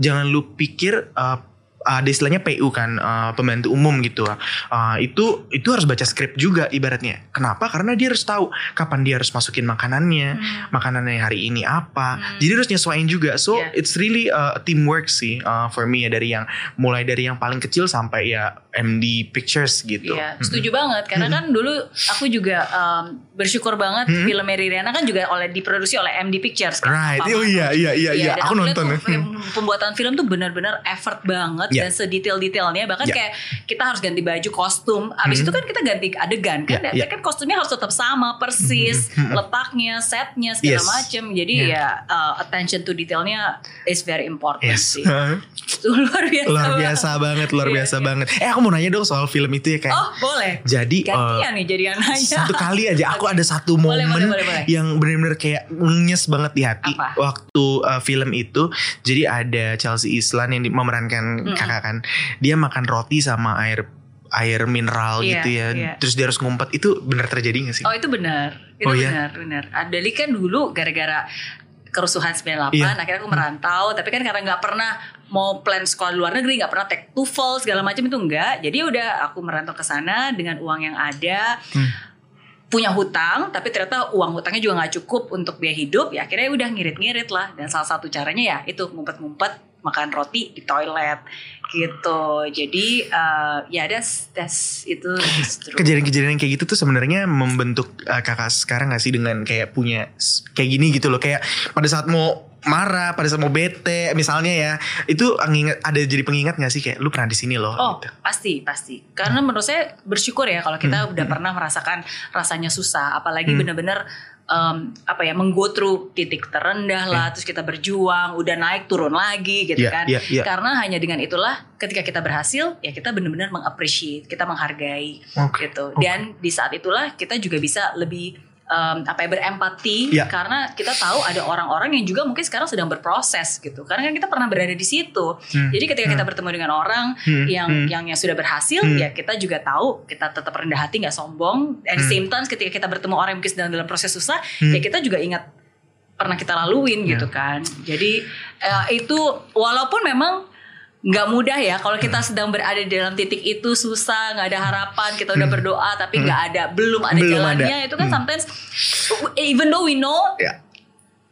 jangan lu pikir uh, ada istilahnya PU kan uh, pembantu umum gitu. Uh, itu itu harus baca skrip juga ibaratnya. Kenapa? Karena dia harus tahu kapan dia harus masukin makanannya Hmm. makanannya hari ini apa. Hmm. jadi harus nyesuaiin juga. So Yeah. it's really uh, teamwork sih uh, for me ya dari yang mulai dari yang paling kecil sampai ya MD Pictures gitu. Iya, setuju banget. Karena kan dulu aku juga um, bersyukur banget Hmm. film Mary Riana kan juga oleh diproduksi oleh MD Pictures kan. right. Oh iya iya iya iya. Dan aku nonton. tuh pembuatan film tuh benar-benar effort banget Ya. dan sedetail-detailnya bahkan Ya. kayak kita harus ganti baju kostum abis Hmm. itu kan kita ganti adegan kan Ya, Dan ya. kan kostumnya harus tetap sama persis Hmm. letaknya setnya segala Yes. macem jadi Ya. ya uh, attention to detailnya is very important yes sih [LAUGHS] luar biasa luar banget. biasa banget luar Iya, biasa iya. banget eh aku mau nanya dong soal film itu ya kayak oh boleh jadi uh, gantian nih jadi nanya satu kali aja aku ada satu momen boleh, boleh, boleh. yang benar-benar kayak nyes banget di hati Apa? waktu uh, film itu jadi ada Chelsea Islan yang memerankan Mm-mm. Kakak kan. Dia makan roti sama air air mineral Iya, gitu ya. iya. terus dia harus ngumpet. Itu benar terjadi gak sih? Oh itu benar, itu Oh, iya? benar, benar. Adeli kan dulu gara-gara kerusuhan 98 Iya. akhirnya aku merantau. Tapi kan karena nggak pernah mau plan sekolah luar negeri nggak pernah take TOEFL segala macam itu enggak jadi udah aku merantau ke sana dengan uang yang ada. Hmm. punya hutang tapi ternyata uang hutangnya juga nggak cukup untuk biaya hidup. Ya akhirnya udah ngirit-ngirit lah. Dan salah satu caranya ya itu ngumpet-ngumpet makan roti di toilet gitu. Jadi eh, ya das das itu kejadian-kejadian kayak gitu tuh sebenarnya membentuk uh, kakak sekarang gak sih dengan kayak punya kayak gini gitu loh. Kayak pada saat mau marah pada saat mau bete misalnya ya itu nginget ada jadi pengingat gak sih? Kayak lu pernah di sini loh Oh gitu. pasti pasti. Karena menurut saya bersyukur ya kalau kita udah pernah merasakan rasanya susah. Apalagi Hmm. bener-bener em, apa ya menggo through titik terendah lah terus kita berjuang udah naik turun lagi gitu Iya, kan iya, iya. karena hanya dengan itulah ketika kita berhasil ya kita benar-benar mengappreciate kita menghargai Oke, gitu oke. dan di saat itulah kita juga bisa lebih em, apa ya berempati Iya. karena kita tahu ada orang-orang yang juga mungkin sekarang sedang berproses gitu karena kan kita pernah berada di situ Hmm, jadi ketika kita bertemu dengan orang Hmm, yang hmm. yang yang sudah berhasil Hmm. ya kita juga tahu kita tetap rendah hati nggak sombong at the Hmm. same time ketika kita bertemu orang yang mungkin sedang dalam proses susah Hmm. ya kita juga ingat pernah kita laluin Ya. gitu kan jadi eh, itu walaupun memang nggak mudah ya. Kalau kita sedang berada di dalam titik itu susah nggak ada harapan kita udah Hmm. berdoa tapi nggak ada belum ada Belum jalannya. ada. itu kan Hmm. sometimes even though we know Ya.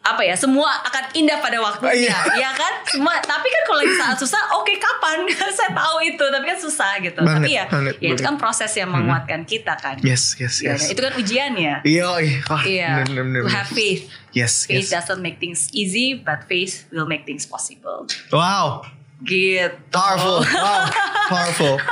apa ya semua akan indah pada waktunya Oh, iya. [LAUGHS] ya kan? Semua tapi kan kalau lagi saat susah oke kapan? [LAUGHS] Saya tahu itu tapi kan susah gitu. Banget, tapi ya banget, ya itu kan proses yang menguatkan kita kan. Yes yes Ya, yes. itu kan ujiannya iya wah, Iya, bener, bener, to have faith. yes Faith yes. doesn't make things easy, but faith will make things possible. wow Gitu. powerful wow powerful [LAUGHS]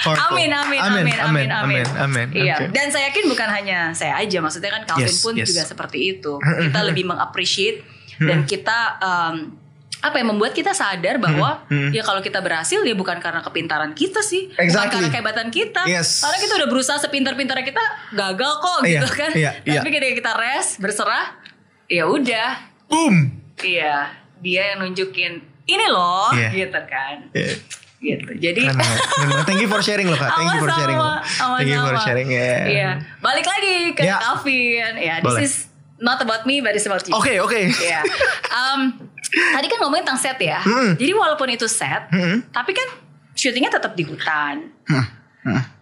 Powerful. Amin, amin, amin, amin, amin, amin, Iya, Oke. dan saya yakin bukan hanya saya aja, maksudnya kan Calvin Yes, pun yes. juga seperti itu. [LAUGHS] Kita lebih mengappreciate dan kita um, apa yang membuat kita sadar bahwa Hmm, hmm. ya kalau kita berhasil ya bukan karena kepintaran kita sih, bukan Exactly. karena kehebatan kita. Yes. Karena kita udah berusaha sepintar-pintarnya kita gagal kok Iya, gitu kan. iya, iya. Tapi ketika kita rest, berserah, ya udah. Boom. Iya, dia yang nunjukin ini loh Iya. gitu kan. Yeah. Gitu. Jadi Keren. Thank you for sharing loh kak. Thank you for sharing. loh. Thank you for sharing ya. Iya. Balik lagi ke Ya. Calvin. Ya, this Boleh. is not about me but it's about you. Oke oke. Iya. Um, tadi kan ngomongin tentang set ya. Mm-mm. Jadi walaupun itu set, Mm-mm. tapi kan syutingnya tetap di hutan. Hmm.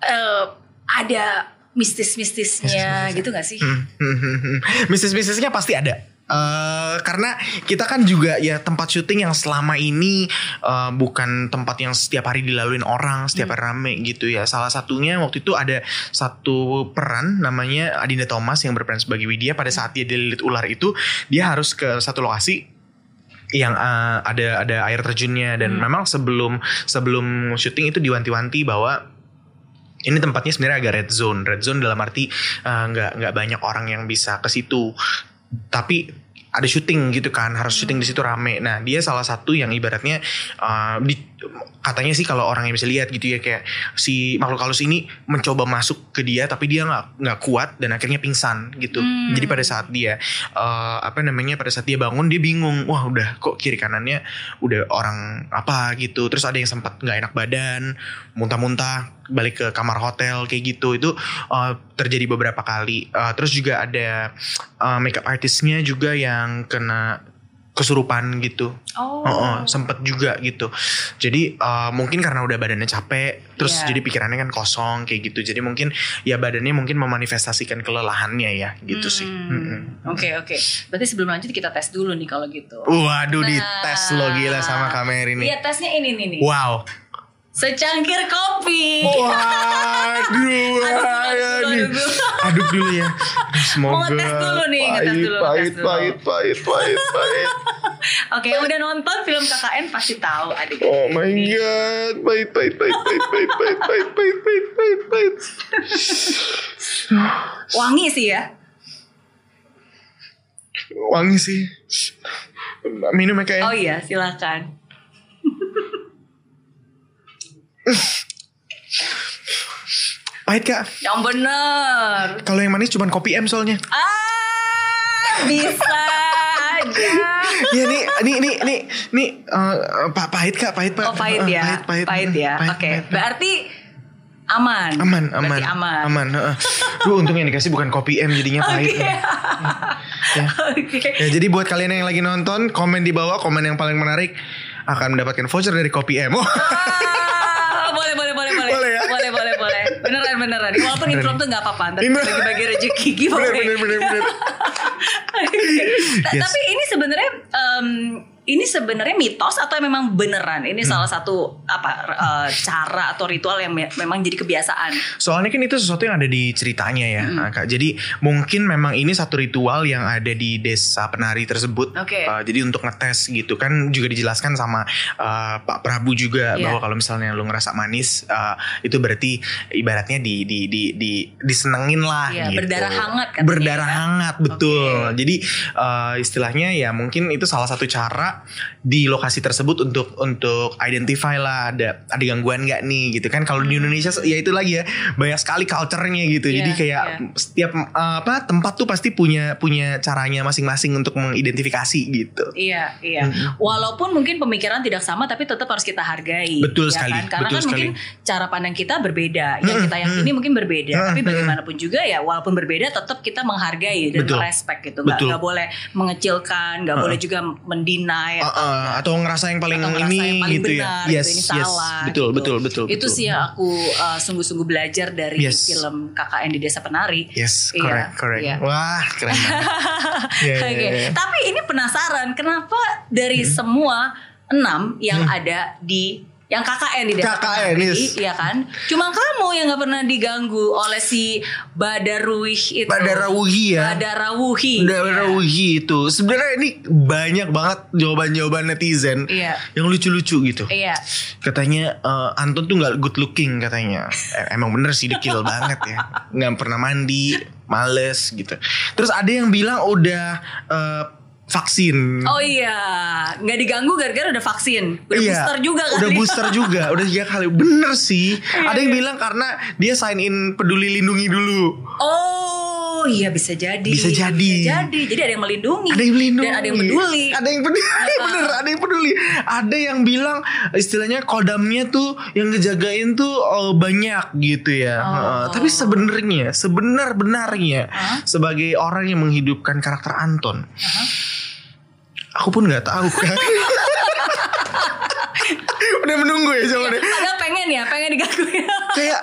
Eh, ada mistis-mistisnya gitu gak sih? Hmm, hmm. Mistis-mistisnya pasti ada. Eh, karena kita kan juga ya tempat syuting yang selama ini eh, bukan tempat yang setiap hari dilaluin orang, setiap hari rame gitu ya. Salah satunya waktu itu ada satu peran namanya Adinda Thomas yang berperan sebagai Widya pada saat dia dililit ular itu dia harus ke satu lokasi yang eh, ada ada air terjunnya dan memang sebelum sebelum syuting itu diwanti-wanti bahwa ini tempatnya sebenarnya agak red zone. Red zone dalam arti nggak nggak banyak orang yang bisa ke situ. Tapi ada syuting gitu kan, harus syuting di situ rame. Nah dia salah satu yang ibaratnya eh, di- katanya sih kalau orang yang bisa lihat gitu ya kayak si makhluk halus ini mencoba masuk ke dia tapi dia nggak nggak kuat dan akhirnya pingsan gitu. Hmm. Jadi pada saat dia eh, apa namanya pada saat dia bangun dia bingung, wah udah kok kiri kanannya udah orang apa gitu. Terus ada yang sempat nggak enak badan, muntah-muntah balik ke kamar hotel kayak gitu itu eh, terjadi beberapa kali. Eh, terus juga ada eh, makeup artisnya juga yang kena kesurupan gitu. Oh. Oh, sempet juga gitu. Jadi eh, mungkin karena udah badannya capek, terus Iya. jadi pikirannya kan kosong kayak gitu. Jadi mungkin ya badannya mungkin memanifestasikan kelelahannya ya gitu sih. Hmm. Mm-mm. Oke oke. Berarti sebelum lanjut kita tes dulu nih kalau gitu. Waduh di Nah. tes lo gila sama kamera ini. Iya tesnya ini nih. Wow. Secangkir kopi. Waduh, nih. aduk dulu. Ya. Aduh, Semoga. Mau ngetes dulu nih, ngetes pahit, dulu, Pahit, ngetes dulu. pahit, pahit, pahit, pahit. Oke, yang udah nonton film KKN pasti tahu adik. Oh my god, pahit, pahit, pahit, pahit, pahit, pahit, pahit, pahit, pahit, pahit, pahit. Wangi sih ya. Wangi sih. Minum ya kayak. Oh iya, silakan. Pahit kak. Yang bener. Kalau yang manis cuma kopi M soalnya. Ah, bisa aja. ya nih, nih, nih, nih, nih, pak pahit kak, pahit pak. Oh pahit Eh, ya. Pahit, pahit, ya. Pahit, Oke, pahit. berarti aman. Aman, aman, Berarti aman. aman. heeh. Duh, untung yang dikasih bukan kopi M jadinya pahit. Oke. Ya. Oke. Ya, jadi buat kalian yang lagi nonton, komen di bawah, komen yang paling menarik akan mendapatkan voucher dari kopi M. Oh, boleh boleh boleh boleh Boleh ya? boleh boleh boleh beneran beneran walaupun improv tuh nggak apa-apa ntar bagi-bagi rezeki [LAUGHS] gimana bener, bener, bener, bener. [LAUGHS] Yes. Tapi ini sebenarnya em, ini sebenarnya mitos atau memang beneran? Ini Hmm. salah satu apa eh, cara atau ritual yang me- memang jadi kebiasaan. Soalnya kan itu sesuatu yang ada di ceritanya ya, nah, Kak. Jadi mungkin memang ini satu ritual yang ada di desa penari tersebut. Oke. Uh, jadi untuk ngetes gitu kan juga dijelaskan sama uh, Pak Prabu juga Iya. bahwa kalau misalnya lu ngerasa manis uh, itu berarti ibaratnya di di di di disenengin lah Iya, gitu. berdarah hangat katanya Berdarah ya. hangat betul. Oke. Jadi uh, istilahnya ya mungkin itu salah satu cara di lokasi tersebut untuk untuk identify lah ada ada gangguan nggak nih gitu kan. Kalau di Indonesia ya itu lagi ya banyak sekali culture-nya gitu. Hmm. Iya, Jadi kayak iya. setiap uh, apa tempat tuh pasti punya punya caranya masing-masing untuk mengidentifikasi gitu. Iya, iya. Walaupun mungkin pemikiran tidak sama tapi tetap harus kita hargai. Betul ya sekali, Kan? Karena betul kan sekali. mungkin cara pandang kita berbeda. Yang Mm, kita yakini mungkin berbeda. Mm, Tapi bagaimanapun juga ya walaupun berbeda tetap kita menghargai dan Betul. merespek gitu. Nggak, nggak boleh mengecilkan, nggak boleh juga mendinai. Uh, uh, atau ngerasa yang paling atau ngerasa ini yang paling gitu benar, ya. Yes, gitu, ini yes. salah. Betul, gitu. betul, betul, Itu betul. sih yang aku uh, sungguh-sungguh belajar dari Yes. film KKN di Desa Penari. Yes, Iya, correct, correct. iya. Wah, keren banget. [LAUGHS] Iya, iya, Oke, iya. tapi ini penasaran kenapa dari semua enam yang ada di yang KKN di Desa KKN, iya kan? Cuma kamu yang nggak pernah diganggu oleh si Badaruih itu. Badarawuhi ya. Badarawuhi. Badarawuhi itu sebenarnya ini banyak banget jawaban-jawaban netizen Iya. yang lucu-lucu gitu. Iya. Katanya eh, Anton tuh nggak good looking katanya. Eh, emang bener sih dekil banget ya. Nggak pernah mandi, males gitu. Terus ada yang bilang udah eh, vaksin. Oh iya, nggak diganggu gara-gara udah vaksin, udah Iya, booster juga kali. Udah booster juga, udah tiga kali. Bener sih. Iya, Ada yang iya. bilang karena dia sign in peduli lindungi dulu. Oh iya bisa jadi. Bisa jadi. Bisa jadi. Jadi ada yang melindungi. Ada yang melindungi. Dan ada yang peduli. Ada yang peduli. [LAUGHS] Bener, ada yang peduli. Ada yang bilang istilahnya kodamnya tuh yang ngejagain tuh oh, banyak gitu ya. Oh. Heeh. tapi sebenarnya, sebenar-benarnya Hah? sebagai orang yang menghidupkan karakter Anton, aku pun nggak tahu kan. [LAUGHS] Udah menunggu ya jawabannya. Ada pengen ya, pengen digangguin. kayak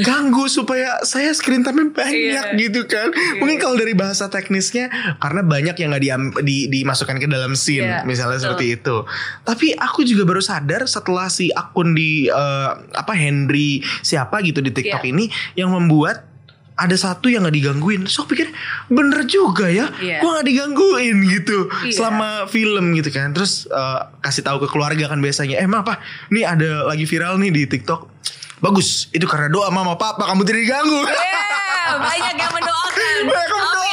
ganggu supaya saya screen time banyak Iya. gitu kan. Mungkin kalau dari bahasa teknisnya karena banyak yang nggak diam- di, dimasukkan ke dalam scene Iya, misalnya betul. seperti itu. Tapi aku juga baru sadar setelah si akun di eh, apa Henry siapa gitu di TikTok Iya. ini yang membuat ada satu yang nggak digangguin. So pikir bener juga ya, Iya. gua nggak digangguin gitu Iya. selama film gitu kan. Terus eh, kasih tahu ke keluarga kan biasanya, eh ma apa? Nih ada lagi viral nih di TikTok. Bagus, itu karena doa mama papa kamu tidak diganggu. Yeah, banyak yang mendoakan. [LAUGHS] Banyak yang mendoakan.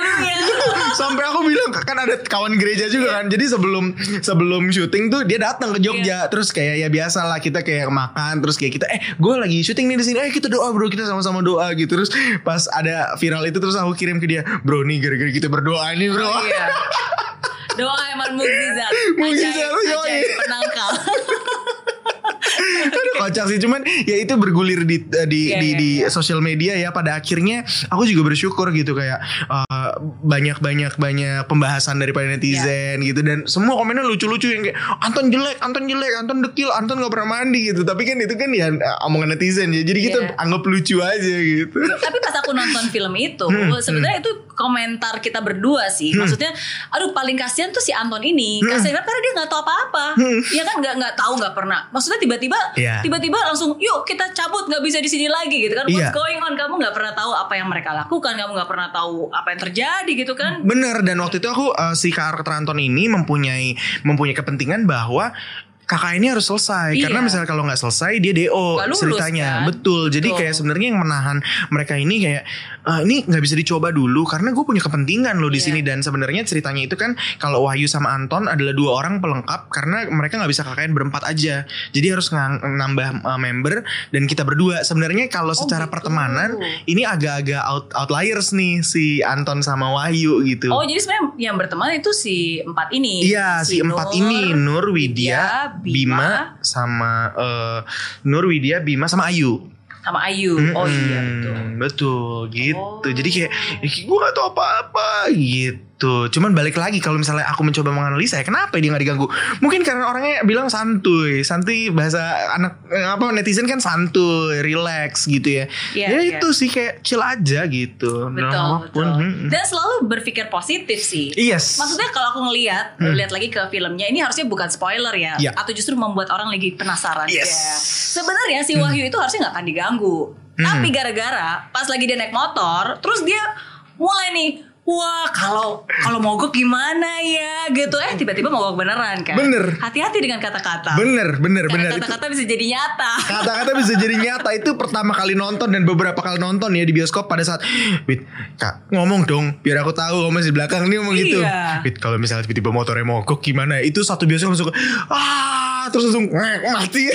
[LAUGHS] Sampai aku bilang kan ada kawan gereja juga kan. Jadi sebelum sebelum syuting tuh dia datang ke Jogja. Terus kayak ya biasa lah kita kayak makan terus kayak kita eh gue lagi syuting nih di sini. Eh kita doa bro kita sama-sama doa gitu. Terus pas ada viral itu terus aku kirim ke dia, "Bro nih gara-gara kita berdoa nih, Bro." Iya. [LAUGHS] Doa emang mukjizat. Mukjizat, penangkal. [LAUGHS] [LAUGHS] Aduh kocak sih cuman ya itu bergulir di di Iya, di, iya, di iya. sosial media ya pada akhirnya aku juga bersyukur gitu kayak uh, banyak banyak banyak pembahasan daripada Iya. netizen gitu dan semua komennya lucu-lucu yang kayak Anton jelek, Anton jelek, Anton dekil, Anton gak pernah mandi gitu tapi kan itu kan ya uh, omongan netizen ya jadi kita Iya. anggap lucu aja gitu. Tapi pas aku nonton film itu, Hmm, sebenarnya itu komentar kita berdua sih. Maksudnya, aduh paling kasihan tuh si Anton ini. Hmm. Kasihan karena dia nggak tahu apa-apa. Iya kan nggak nggak tahu nggak pernah. Maksudnya tiba-tiba, Iya. tiba-tiba langsung, yuk kita cabut nggak bisa di sini lagi gitu kan. Iya. What's going on? Kamu nggak pernah tahu apa yang mereka lakukan. Kamu nggak pernah tahu apa yang terjadi gitu kan. Bener dan waktu itu aku uh, si karakter Anton ini mempunyai mempunyai kepentingan bahwa kakak ini harus selesai Iya. karena misalnya kalau nggak selesai dia DO lulus, ceritanya kan? betul jadi Betul. kayak sebenarnya yang menahan mereka ini kayak "Eh, ini nggak bisa dicoba dulu karena gue punya kepentingan loh di Iya. sini dan sebenarnya ceritanya itu kan kalau Wahyu sama Anton adalah dua orang pelengkap karena mereka nggak bisa kakaknya berempat aja jadi harus nambah uh, member dan kita berdua sebenarnya kalau secara gitu. pertemanan ini agak-agak out, outliers nih si Anton sama Wahyu gitu Oh jadi sebenarnya yang berteman itu si empat ini. Iya si empat ini Nur Widya Bima, sama eh, Nur Widya Bima sama Ayu. sama Ayu. Oh iya betul. Betul gitu. Oh. Jadi kayak gue gak tau apa-apa gitu. Cuman balik lagi kalau misalnya aku mencoba menganalisa ya kenapa dia nggak diganggu? Mungkin karena orangnya bilang santuy, santuy bahasa anak eh, apa netizen kan santuy, relax gitu ya. Iya, ya iya. itu sih kayak chill aja gitu. Betul, Dalam apa pun. betul. Mm-mm. Dan selalu berpikir positif sih. Yes. Maksudnya kalau aku ngelihat, lihat lagi ke filmnya ini harusnya bukan spoiler ya, Hmm. Iya. atau justru membuat orang lagi penasaran. Yes. Hmm. Ya. Sebenarnya si Wahyu itu harusnya nggak akan diganggu, tapi gara-gara pas lagi dia naik motor, terus dia mulai nih. Wah kalau kalau mogok gimana ya gitu eh tiba-tiba mogok beneran kan Bener. hati-hati dengan kata-kata Bener, bener, bener. Karena Itu- kata-kata bisa jadi nyata kata-kata bisa jadi nyata itu pertama kali nonton dan beberapa kali nonton ya di bioskop pada saat Wit kak ngomong dong biar aku tahu kamu masih di belakang nih ngomong gitu Iya. Wit kalau misalnya tiba-tiba motornya mogok gimana ya? itu satu bioskop langsung ah terus langsung "Ngek, mati Iya,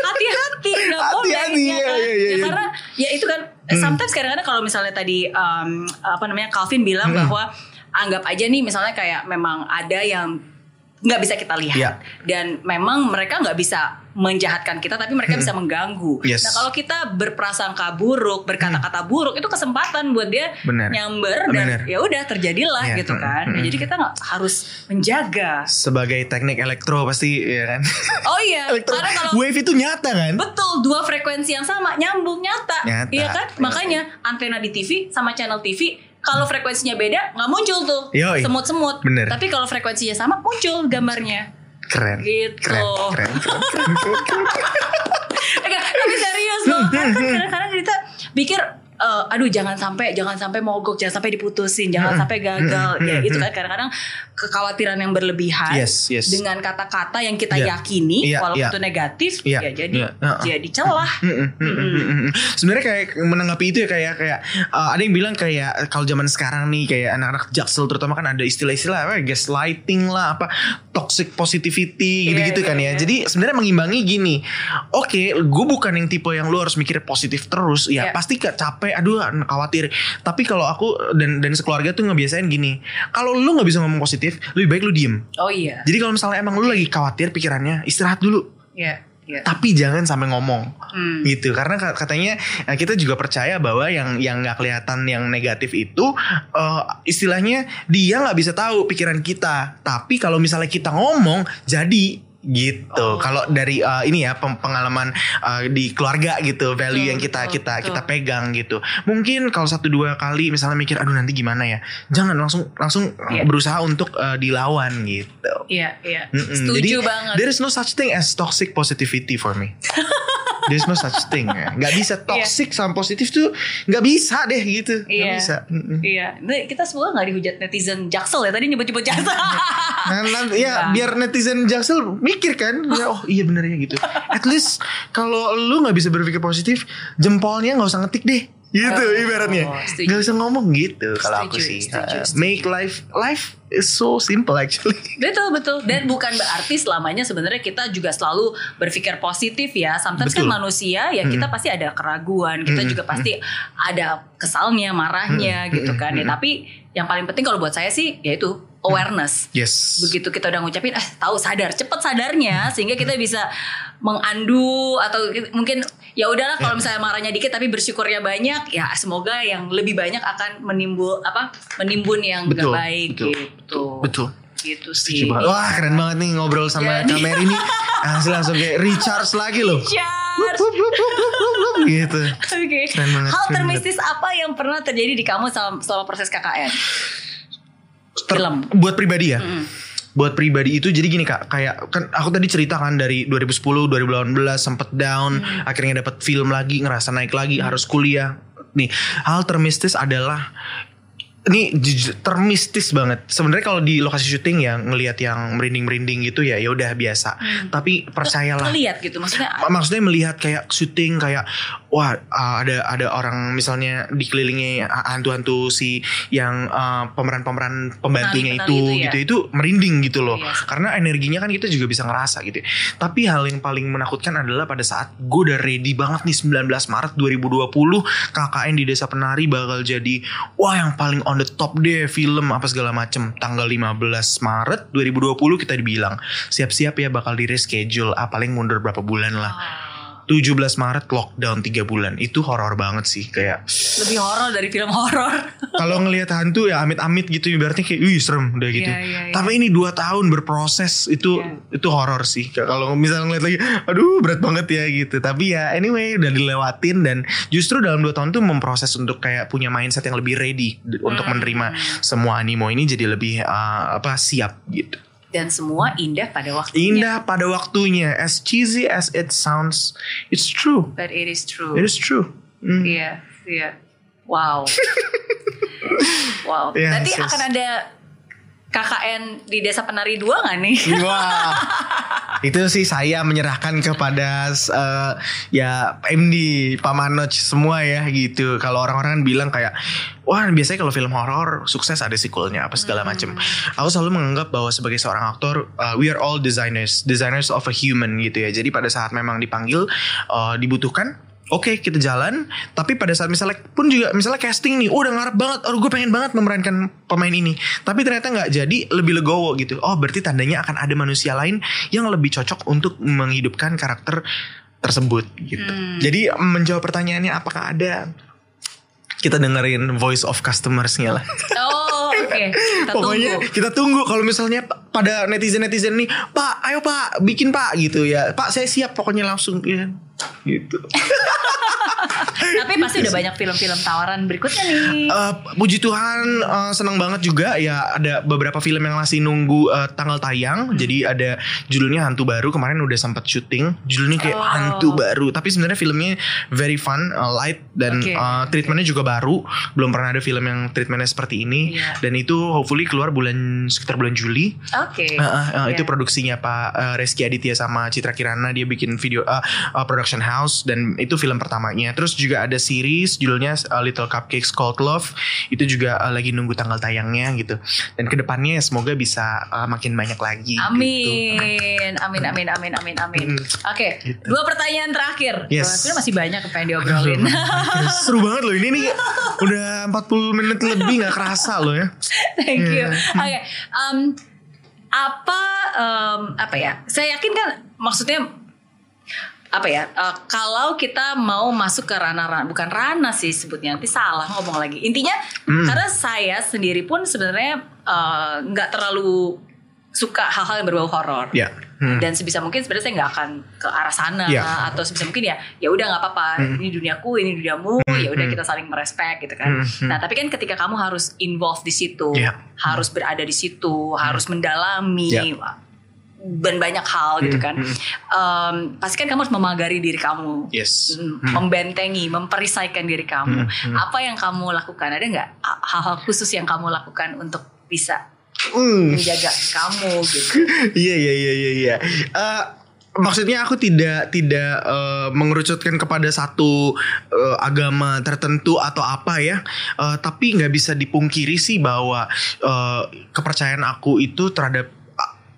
hati-hati nggak boleh Hati-hati, ya iya, kan? iya, iya, Ya, iya. karena ya itu kan sometimes kadang-kadang kalau misalnya tadi um, apa namanya Calvin bilang Hmm. bahwa anggap aja nih misalnya kayak memang ada yang nggak bisa kita lihat Iya. dan memang mereka nggak bisa menjahatkan kita tapi mereka bisa mengganggu. Hmm. Yes. Nah kalau kita berprasangka buruk, berkata-kata buruk itu kesempatan buat dia Benar. nyamber dan ya udah terjadilah Iya. gitu kan. Mm, Ya, mm, jadi kita nggak harus menjaga. sebagai teknik elektro pasti ya kan Oh iya, [LAUGHS] elektro karena kalau wave itu nyata kan Betul, dua frekuensi yang sama nyambung nyata. Nyata. Iya kan? Makanya antena di TV sama channel TV kalau frekuensinya beda nggak muncul tuh semut-semut. Bener. Tapi kalau frekuensinya sama muncul gambarnya. keren Gitu. keren keren keren, keren, keren. Tapi serius loh. [LAUGHS] Kan kadang-kadang kita pikir eh, aduh jangan sampai jangan sampai mogok, jangan sampai diputusin, jangan sampai gagal. Ya itu kan kadang-kadang kekhawatiran yang berlebihan Yes, yes. dengan kata-kata yang kita Iya. yakini Iya, walaupun iya. itu negatif Iya, ya jadi iya, uh-uh. jadi celah. Mm-mm. Sebenarnya kayak menanggapi itu ya kayak kayak uh, ada yang bilang kayak kalau zaman sekarang nih kayak anak-anak jaksel terutama kan ada istilah-istilah apa gaslighting lah apa toxic positivity Iya, gitu-gitu iya, kan ya. iya. Jadi sebenarnya mengimbangi gini. Oke, gue bukan yang tipe yang lu harus mikir positif terus. Ya Iya. pasti gak capek, aduh khawatir. Tapi kalau aku dan dan sekeluarga tuh ngebiasain gini. Kalau lu nggak bisa ngomong positif, lebih baik lu diem. Oh iya. Jadi kalau misalnya emang lu lagi khawatir pikirannya, istirahat dulu. Iya, iya. Tapi jangan sampai ngomong Hmm. gitu karena ka- katanya eh, kita juga percaya bahwa yang yang nggak kelihatan yang negatif itu eh, istilahnya dia nggak bisa tahu pikiran kita tapi kalau misalnya kita ngomong jadi gitu Oh. kalau dari eh, ini ya pengalaman eh, di keluarga gitu value Betul, yang kita betul, kita betul. kita pegang gitu mungkin kalau satu dua kali misalnya mikir aduh nanti gimana ya jangan langsung langsung Iya. berusaha untuk eh, dilawan gitu Iya, iya. Mm-mm. Setuju Jadi, banget. There is no such thing as toxic positivity for me. [LAUGHS] There's no such thing. Ya. Gak bisa toxic sama positif tuh gak bisa deh gitu. Gak Iya. bisa. Iya, Nah, kita semua nggak dihujat netizen jaksel ya tadi nyebut-nyebut jaksel. Nah, nanti ya Enggak. biar netizen jaksel mikir kan, ya oh iya bener ya gitu. At least kalau lu nggak bisa berpikir positif, jempolnya nggak usah ngetik deh. Gitu Oh, ibaratnya. setuju. Gak usah ngomong gitu kalau aku sih. setuju, setuju. Make life life is so simple actually. [LAUGHS] betul betul. Dan bukan berarti selamanya sebenarnya kita juga selalu berpikir positif ya. Sometimes Betul. kan manusia ya kita pasti ada keraguan, kita juga pasti ada kesalnya, marahnya gitu kan. Ya, tapi yang paling penting kalau buat saya sih yaitu awareness. Yes. begitu kita udah ngucapin eh tahu sadar cepet sadarnya sehingga kita bisa mengandu atau mungkin ya udahlah kalau misalnya marahnya dikit tapi bersyukurnya banyak ya semoga yang lebih banyak akan menimbul apa menimbun yang gak Betul, baik betul, gitu Betul. gitu sih. Wah keren banget nih ngobrol sama Jadi- kamera ini. Langsung langsung kayak recharge lagi loh. Wup, wup, wup, wup, gitu. Oke. Keren banget, Hal termistis apa yang pernah terjadi di kamu selama, selama proses KKN? Ter- Film. Buat pribadi ya. Mm. Buat pribadi itu jadi gini kak, kayak kan aku tadi cerita kan dari 2010, 2018 sempet down, Hmm. akhirnya dapat film lagi, ngerasa naik lagi, harus kuliah. Nih, hal termistis adalah ini termistis banget. Sebenarnya kalau di lokasi syuting ya ngelihat yang merinding-merinding gitu ya ya udah biasa. Hmm. Tapi percayalah Ngeliat gitu maksudnya Ma- maksudnya melihat kayak syuting kayak wah uh, ada ada orang misalnya dikelilingi hantu-hantu si yang uh, pemeran-pemeran pembantunya Penari-penari itu, itu ya? gitu itu merinding gitu loh Iya. karena energinya kan kita juga bisa ngerasa gitu tapi hal yang paling menakutkan adalah pada saat gue udah ready banget nih 19 Maret 2020 KKN di Desa Penari bakal jadi wah yang paling on the top deh film apa segala macem. Tanggal 15 Maret 2020 kita dibilang siap-siap ya bakal di reschedule ah paling mundur berapa bulan lah. Ah, 17 Maret lockdown 3 bulan itu horor banget sih kayak lebih horor dari film horor. [LAUGHS] kalau ngelihat hantu ya amit-amit gitu ibaratnya kayak wih serem udah gitu Iya, iya, iya. tapi ini dua tahun berproses itu Iya. itu horor sih kalau misalnya ngeliat lagi aduh berat banget ya gitu tapi ya anyway udah dilewatin dan justru dalam dua tahun tuh memproses untuk kayak punya mindset yang lebih ready d- untuk Hmm. menerima semua animo ini jadi lebih uh, apa siap gitu Dan semua indah pada waktunya. indah pada waktunya as cheesy as it sounds it's true But it is true. it is true Mm. Iya, iya. Wow. [LAUGHS] wow. Yes, Nanti yes. akan ada KKN di Desa Penari 2 gak nih? Wah, [LAUGHS] itu sih saya menyerahkan kepada eh, ya MD, Pak Manoj semua ya gitu. Kalau orang-orang kan bilang kayak, wah biasanya kalau film horor sukses ada sequelnya apa segala macem. Aku selalu menganggap bahwa sebagai seorang aktor, uh, we are all designers, designers of a human gitu ya. Jadi pada saat memang dipanggil, uh, dibutuhkan. Oke kita jalan Tapi pada saat misalnya pun juga Misalnya casting nih oh, Udah ngarep banget Oh gue pengen banget memerankan pemain ini Tapi ternyata nggak jadi Lebih legowo gitu Oh berarti tandanya akan ada manusia lain Yang lebih cocok untuk menghidupkan karakter tersebut gitu Hmm. Jadi menjawab pertanyaannya Apakah ada Kita dengerin voice of customersnya lah Oh, oke. Kita Pokoknya tunggu. kita tunggu kalau misalnya pada netizen-netizen nih, Pak, ayo Pak, bikin Pak gitu ya. Pak, saya siap pokoknya langsung ya. Gitu. [LAUGHS] Tapi pasti udah banyak film-film tawaran berikutnya nih. Uh, puji Tuhan uh, senang banget juga ya ada beberapa film yang masih nunggu uh, tanggal tayang. Hmm. Jadi ada judulnya Hantu Baru kemarin udah sempat syuting. Judulnya kayak oh. Hantu Baru. Tapi sebenarnya filmnya very fun, uh, light dan okay. uh, treatmentnya juga baru. Belum pernah ada film yang treatmentnya seperti ini. Yeah. Dan itu hopefully keluar bulan sekitar bulan Juli. Oke. Okay. Uh, uh, uh, yeah. Itu produksinya Pak uh, Reski Aditya sama Citra Kirana. Dia bikin video uh, uh, production house dan itu film pertamanya. Terus juga ada series judulnya uh, Little Cupcakes Called Love itu juga uh, lagi nunggu tanggal tayangnya gitu dan ke depannya semoga bisa uh, makin banyak lagi amin gitu. amin amin amin amin amin hmm. oke okay. gitu. dua pertanyaan terakhir yes. Sebenarnya masih banyak yang diobrolin seru banget loh ini nih udah 40 menit lebih nggak kerasa loh ya [LAUGHS] thank you iya. oke okay. um, apa um, apa ya saya yakin kan maksudnya apa ya uh, kalau kita mau masuk ke ranah-ranah bukan ranah sih sebutnya nanti salah ngomong lagi intinya hmm. karena saya sendiri pun sebenarnya eh, nggak uh, terlalu suka hal-hal yang berbau horor yeah. hmm. dan sebisa mungkin sebenarnya saya nggak akan ke arah sana yeah. atau sebisa mungkin ya ya udah nggak apa-apa hmm. ini duniaku ini duniamu hmm. ya udah hmm. kita saling merespek gitu kan hmm. nah tapi kan ketika kamu harus involve di situ yeah. harus berada di situ hmm. harus mendalami yeah dan banyak hal gitu kan. Hmm, um, pasti kan kamu harus memagari diri kamu, yes. Hmm. membentengi, memperisaikan diri kamu. Hmm. Hmm. Apa yang kamu lakukan? Ada nggak hal-hal khusus yang kamu lakukan untuk bisa mm. menjaga kamu gitu? [LAUGHS] Iya iya iya iya. iya. Uh, maksudnya aku tidak tidak uh, mengerucutkan kepada satu uh, agama tertentu atau apa ya uh, tapi nggak bisa dipungkiri sih bahwa uh, kepercayaan aku itu terhadap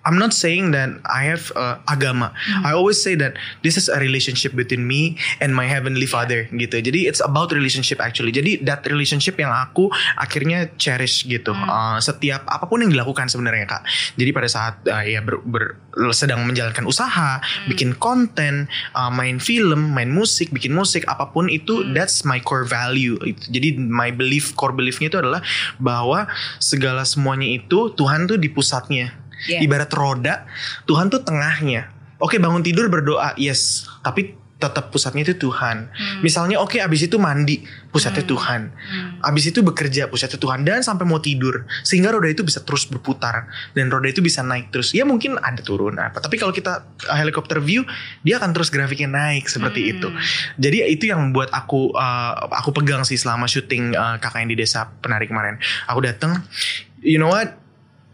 I'm not saying that I have uh, agama. Hmm. I always say that this is a relationship between me and my heavenly Father gitu. Jadi it's about relationship actually. Jadi that relationship yang aku akhirnya cherish gitu. Hmm. Uh, setiap apa pun yang dilakukan sebenarnya kak. Jadi pada saat uh, ya ber, ber, sedang menjalankan usaha, hmm. bikin konten, uh, main film, main musik, bikin musik, apa pun itu hmm. that's my core value. Jadi my belief core beliefnya itu adalah bahwa segala semuanya itu Tuhan tuh di pusatnya yeah. ibarat roda Tuhan tuh tengahnya oke bangun tidur berdoa yes tapi tetap pusatnya itu Tuhan. Hmm. Misalnya oke okay, abis itu mandi pusatnya hmm. Tuhan. Hmm. Abis itu bekerja pusatnya Tuhan dan sampai mau tidur sehingga roda itu bisa terus berputar dan roda itu bisa naik terus. Ya mungkin ada turun apa tapi kalau kita uh, helikopter view dia akan terus grafiknya naik seperti hmm. itu. Jadi itu yang membuat aku uh, aku pegang sih selama syuting uh, kakak yang di desa penari kemarin. Aku datang you know what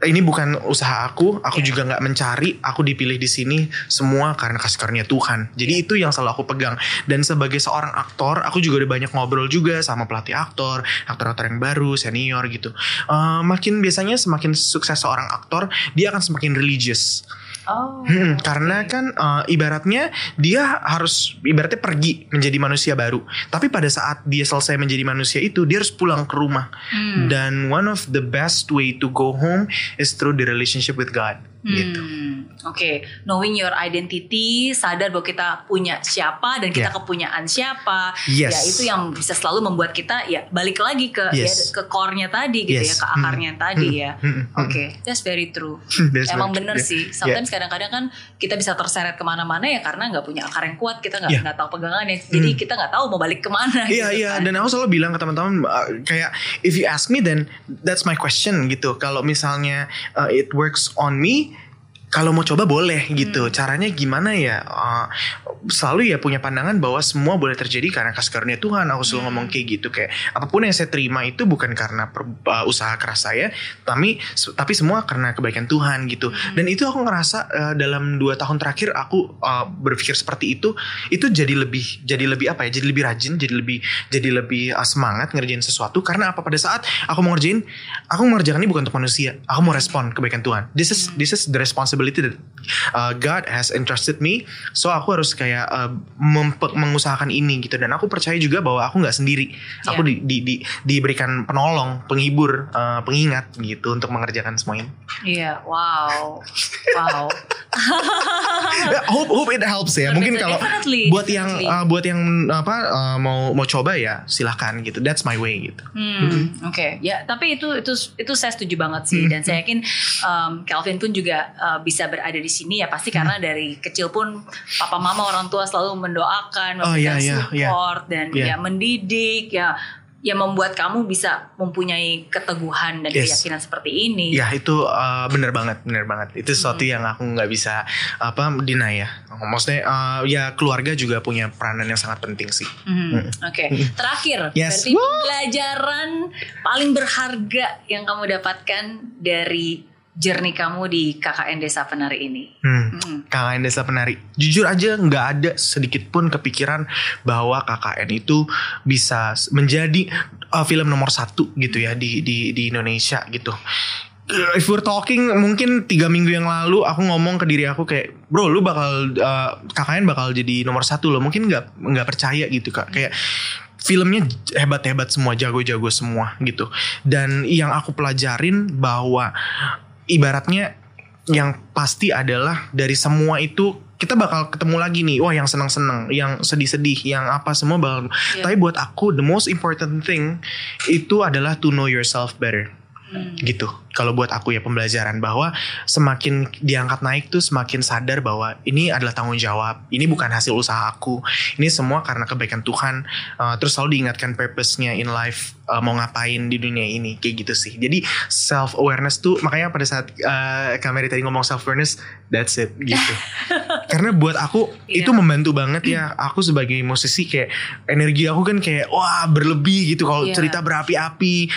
ini bukan usaha aku, aku yeah. juga nggak mencari, aku dipilih di sini semua karena kasih karunia Tuhan. Jadi yeah. itu yang selalu aku pegang. Dan sebagai seorang aktor, aku juga udah banyak ngobrol juga sama pelatih aktor, aktor-aktor yang baru, senior gitu. Uh, makin biasanya semakin sukses seorang aktor, dia akan semakin religious. Oh. Hmm, karena kan uh, ibaratnya dia harus ibaratnya pergi menjadi manusia baru. Tapi pada saat dia selesai menjadi manusia itu dia harus pulang ke rumah. Hmm. Dan one of the best way to go home is through the relationship with God. Hmm, gitu. Oke, okay. knowing your identity, sadar bahwa kita punya siapa dan kita yeah. kepunyaan siapa. Yes. Ya itu yang bisa selalu membuat kita ya balik lagi ke yes. ya, ke core-nya tadi gitu ya, yes. ya, ke akarnya hmm. tadi hmm. ya. Hmm. hmm. Oke, okay. that's very true. [LAUGHS] that's Emang bener yeah. sih. Sometimes yeah. kadang-kadang kan kita bisa terseret ke mana-mana ya karena nggak punya akar yang kuat, kita nggak yeah. nggak tahu pegangannya. Jadi hmm. kita nggak tahu mau balik ke mana. Iya yeah, gitu iya. Yeah. Kan. Dan aku selalu bilang ke teman-teman uh, kayak if you ask me then that's my question gitu. Kalau misalnya uh, it works on me kalau mau coba boleh gitu. Hmm. Caranya gimana ya? Uh, selalu ya punya pandangan bahwa semua boleh terjadi karena kasih karunia Tuhan. Aku selalu hmm. ngomong kayak gitu kayak apa pun yang saya terima itu bukan karena per, uh, usaha keras saya, tapi tapi semua karena kebaikan Tuhan gitu. Hmm. Dan itu aku ngerasa uh, dalam dua tahun terakhir aku uh, berpikir seperti itu, itu jadi lebih jadi lebih apa ya? Jadi lebih rajin, jadi lebih jadi lebih uh, semangat ngerjain sesuatu karena apa pada saat aku mau ngerjain, aku mengerjakan ini bukan untuk manusia, aku mau respon kebaikan Tuhan. This is this is the responsibility responsibility that uh, God has entrusted me. So aku harus kayak uh, mengusahakan ini gitu dan aku percaya juga bahwa aku nggak sendiri. Yeah. Aku di, di, di, diberikan penolong, penghibur, uh, pengingat gitu untuk mengerjakan semua ini. Iya, yeah, wow, wow. [LAUGHS] hope hope it helps ya. Mungkin kalau definitely, buat yang uh, buat yang apa uh, mau mau coba ya silahkan gitu. That's my way gitu. Hmm, oke. Ya, tapi itu itu itu saya setuju banget Hmm. sih dan saya yakin um, Calvin pun juga uh, bisa berada di sini ya pasti karena Hmm. dari kecil pun papa mama orang tua selalu mendoakan, Oh, iya, memberikan iya, iya. support dan Iya. ya mendidik ya yang membuat kamu bisa mempunyai keteguhan dan Yes. keyakinan seperti ini. Ya itu uh, bener banget, bener banget. Itu sesuatu Hmm. yang aku nggak bisa apa deny ya. Maksudnya uh, ya keluarga juga punya peranan yang sangat penting sih. Hmm, Oke, terakhir Yes. berarti Woo! pembelajaran paling berharga yang kamu dapatkan dari journey kamu di KKN Desa Penari ini. Hmm. Hmm. KKN Desa Penari. Jujur aja nggak ada sedikit pun kepikiran bahwa KKN itu bisa menjadi uh, film nomor satu gitu ya di di di Indonesia gitu. If we're talking mungkin tiga minggu yang lalu aku ngomong ke diri aku kayak bro lu bakal uh, KKN bakal jadi nomor satu loh mungkin nggak nggak percaya gitu kak kayak filmnya hebat-hebat semua jago-jago semua gitu dan yang aku pelajarin bahwa ibaratnya yang pasti adalah dari semua itu kita bakal ketemu lagi nih. Wah yang senang-senang yang sedih-sedih yang apa semua bakal Iya. tapi buat aku the most important thing itu adalah to know yourself better. Hmm. gitu. Kalau buat aku ya pembelajaran bahwa semakin diangkat naik tuh semakin sadar bahwa ini adalah tanggung jawab. Ini bukan hasil usaha aku. Ini semua karena kebaikan Tuhan. Uh, terus selalu diingatkan purpose-nya in life uh, mau ngapain di dunia ini kayak gitu sih. Jadi self awareness tuh makanya pada saat uh, Kameri tadi ngomong self awareness that's it gitu. [LAUGHS] Karena buat aku Iya. itu membantu banget ya. Aku sebagai musisi kayak energi aku kan kayak wah berlebih gitu. Kalau Iya. cerita berapi-api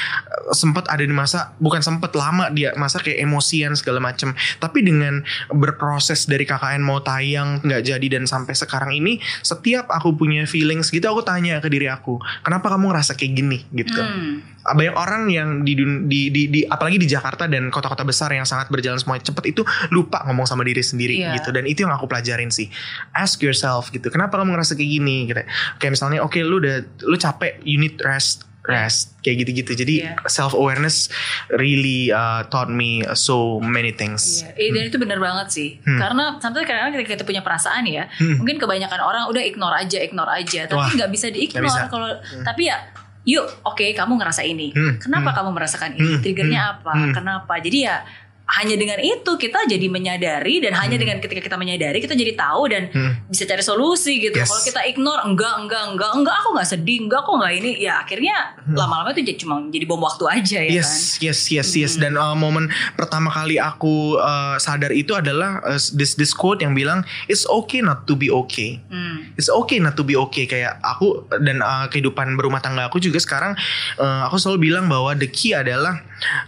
sempat ada di masa bukan sempat lama dia masa kayak emosian segala macem. Tapi dengan berproses dari KKN mau tayang nggak jadi dan sampai sekarang ini setiap aku punya feelings gitu aku tanya ke diri aku kenapa kamu ngerasa kayak gini? gitu Hmm. banyak orang yang di, dun- di, di, di apalagi di Jakarta dan kota-kota besar yang sangat berjalan semuanya cepet itu lupa ngomong sama diri sendiri Iya. gitu. Dan itu yang aku pelajarin sih. Ask yourself gitu kenapa kamu ngerasa kayak gini? Gitu. Kayak misalnya oke lu udah lu capek you need rest rest. Kayak gitu-gitu. Jadi Iya. self awareness really uh, taught me so many things. Iya, eh, dan itu benar banget sih. Hmm. Karena sampai kadang-kadang ketika kita punya perasaan ya, Hmm. mungkin kebanyakan orang udah ignore aja, ignore aja, tapi nggak bisa di-ignore kalau tapi ya yuk, oke kamu ngerasa ini. Hmm, Kenapa hmm. kamu merasakan ini? Hmm, Triggernya hmm, apa? hmm. Kenapa? Jadi ya hanya dengan itu kita jadi menyadari dan hanya Hmm. dengan ketika kita menyadari kita jadi tahu dan Hmm. bisa cari solusi gitu. Yes. Kalau kita ignore enggak enggak enggak enggak aku nggak sedih, enggak aku nggak ini, ya akhirnya lama-lama itu jadi cuma jadi bom waktu aja ya kan. Hmm. Yes, yes, yes, yes. Dan uh, momen pertama kali aku uh, sadar itu adalah uh, this this quote yang bilang it's okay not to be okay. Hmm. It's okay not to be okay kayak aku dan uh, kehidupan berumah tangga aku juga sekarang uh, aku selalu bilang bahwa the key adalah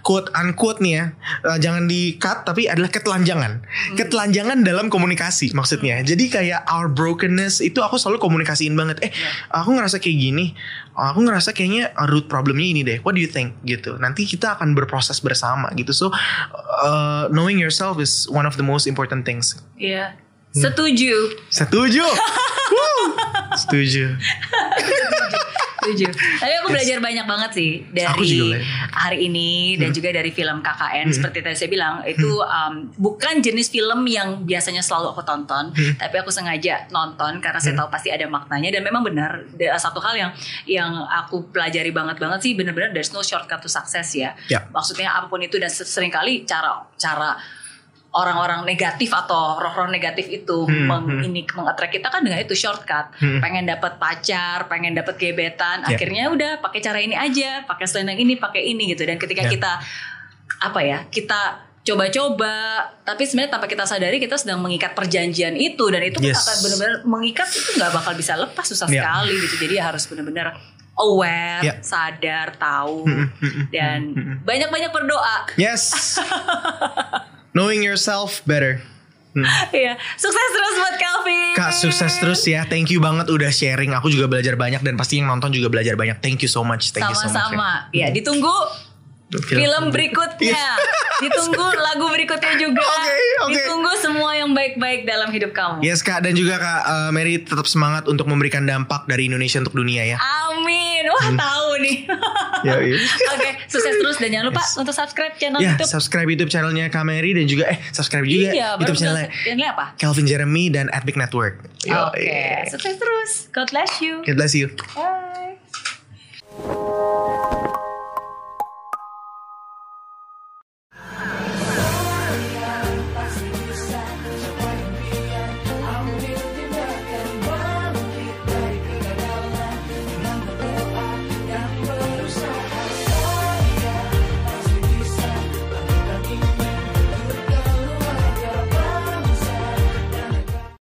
quote unquote nih ya uh, jangan di cut tapi adalah ketelanjangan. Ketelanjangan dalam komunikasi maksudnya. Jadi kayak our brokenness itu aku selalu komunikasiin banget. Eh aku ngerasa kayak gini aku ngerasa kayaknya root problemnya ini deh what do you think? Gitu. Nanti kita akan berproses bersama gitu. So uh, knowing yourself is one of the most important things. Iya. Setuju. Setuju. [LAUGHS] Woo. Setuju. [LAUGHS] Setuju. Tapi aku belajar banyak banget sih dari hari ini dan juga dari film KKN seperti tadi saya bilang itu um, bukan jenis film yang biasanya selalu aku tonton, tapi aku sengaja nonton karena saya tahu pasti ada maknanya dan memang benar satu hal yang yang aku pelajari banget banget sih benar-benar there's no shortcut to success ya. Ya. Maksudnya apa pun itu dan sering kali cara cara orang-orang negatif atau roh-roh negatif itu Hmm, meng, hmm. ini mengattract kita kan dengan itu shortcut Hmm. pengen dapat pacar pengen dapat gebetan Ya. akhirnya udah pakai cara ini aja pakai selendang ini pakai ini gitu dan ketika Ya. kita apa ya kita coba-coba tapi sebenarnya tanpa kita sadari kita sedang mengikat perjanjian itu dan itu Yes. akan benar-benar mengikat itu nggak bakal bisa lepas susah Ya. sekali gitu jadi harus benar-benar aware Ya. sadar tahu Mm, mm, mm, dan mm. banyak-banyak berdoa Yes. [LAUGHS] Knowing yourself better. Hmm. Iya, sukses terus buat Calvin. Kak sukses terus ya. Thank you banget udah sharing. Aku juga belajar banyak dan pasti yang nonton juga belajar banyak. Thank you so much. Thank you so much. Sama-sama. Ya, ditunggu film berikutnya. Ditunggu [LAUGHS] lagu berikutnya juga. Oke, oke. Ditunggu semua yang baik-baik dalam hidup kamu. Yes kak dan juga kak eh, Mary tetap semangat untuk memberikan dampak dari Indonesia untuk dunia ya. Amin. Wah tahu nih. [LAUGHS] Ya, iya. Oke, sukses terus dan jangan lupa untuk subscribe channel Ya, YouTube. subscribe YouTube channelnya Kameri dan juga eh subscribe juga Iya, YouTube channelnya channelnya apa? Calvin Jeremy dan Epic Network. Oke, sukses terus. God bless you. God bless you. Bye.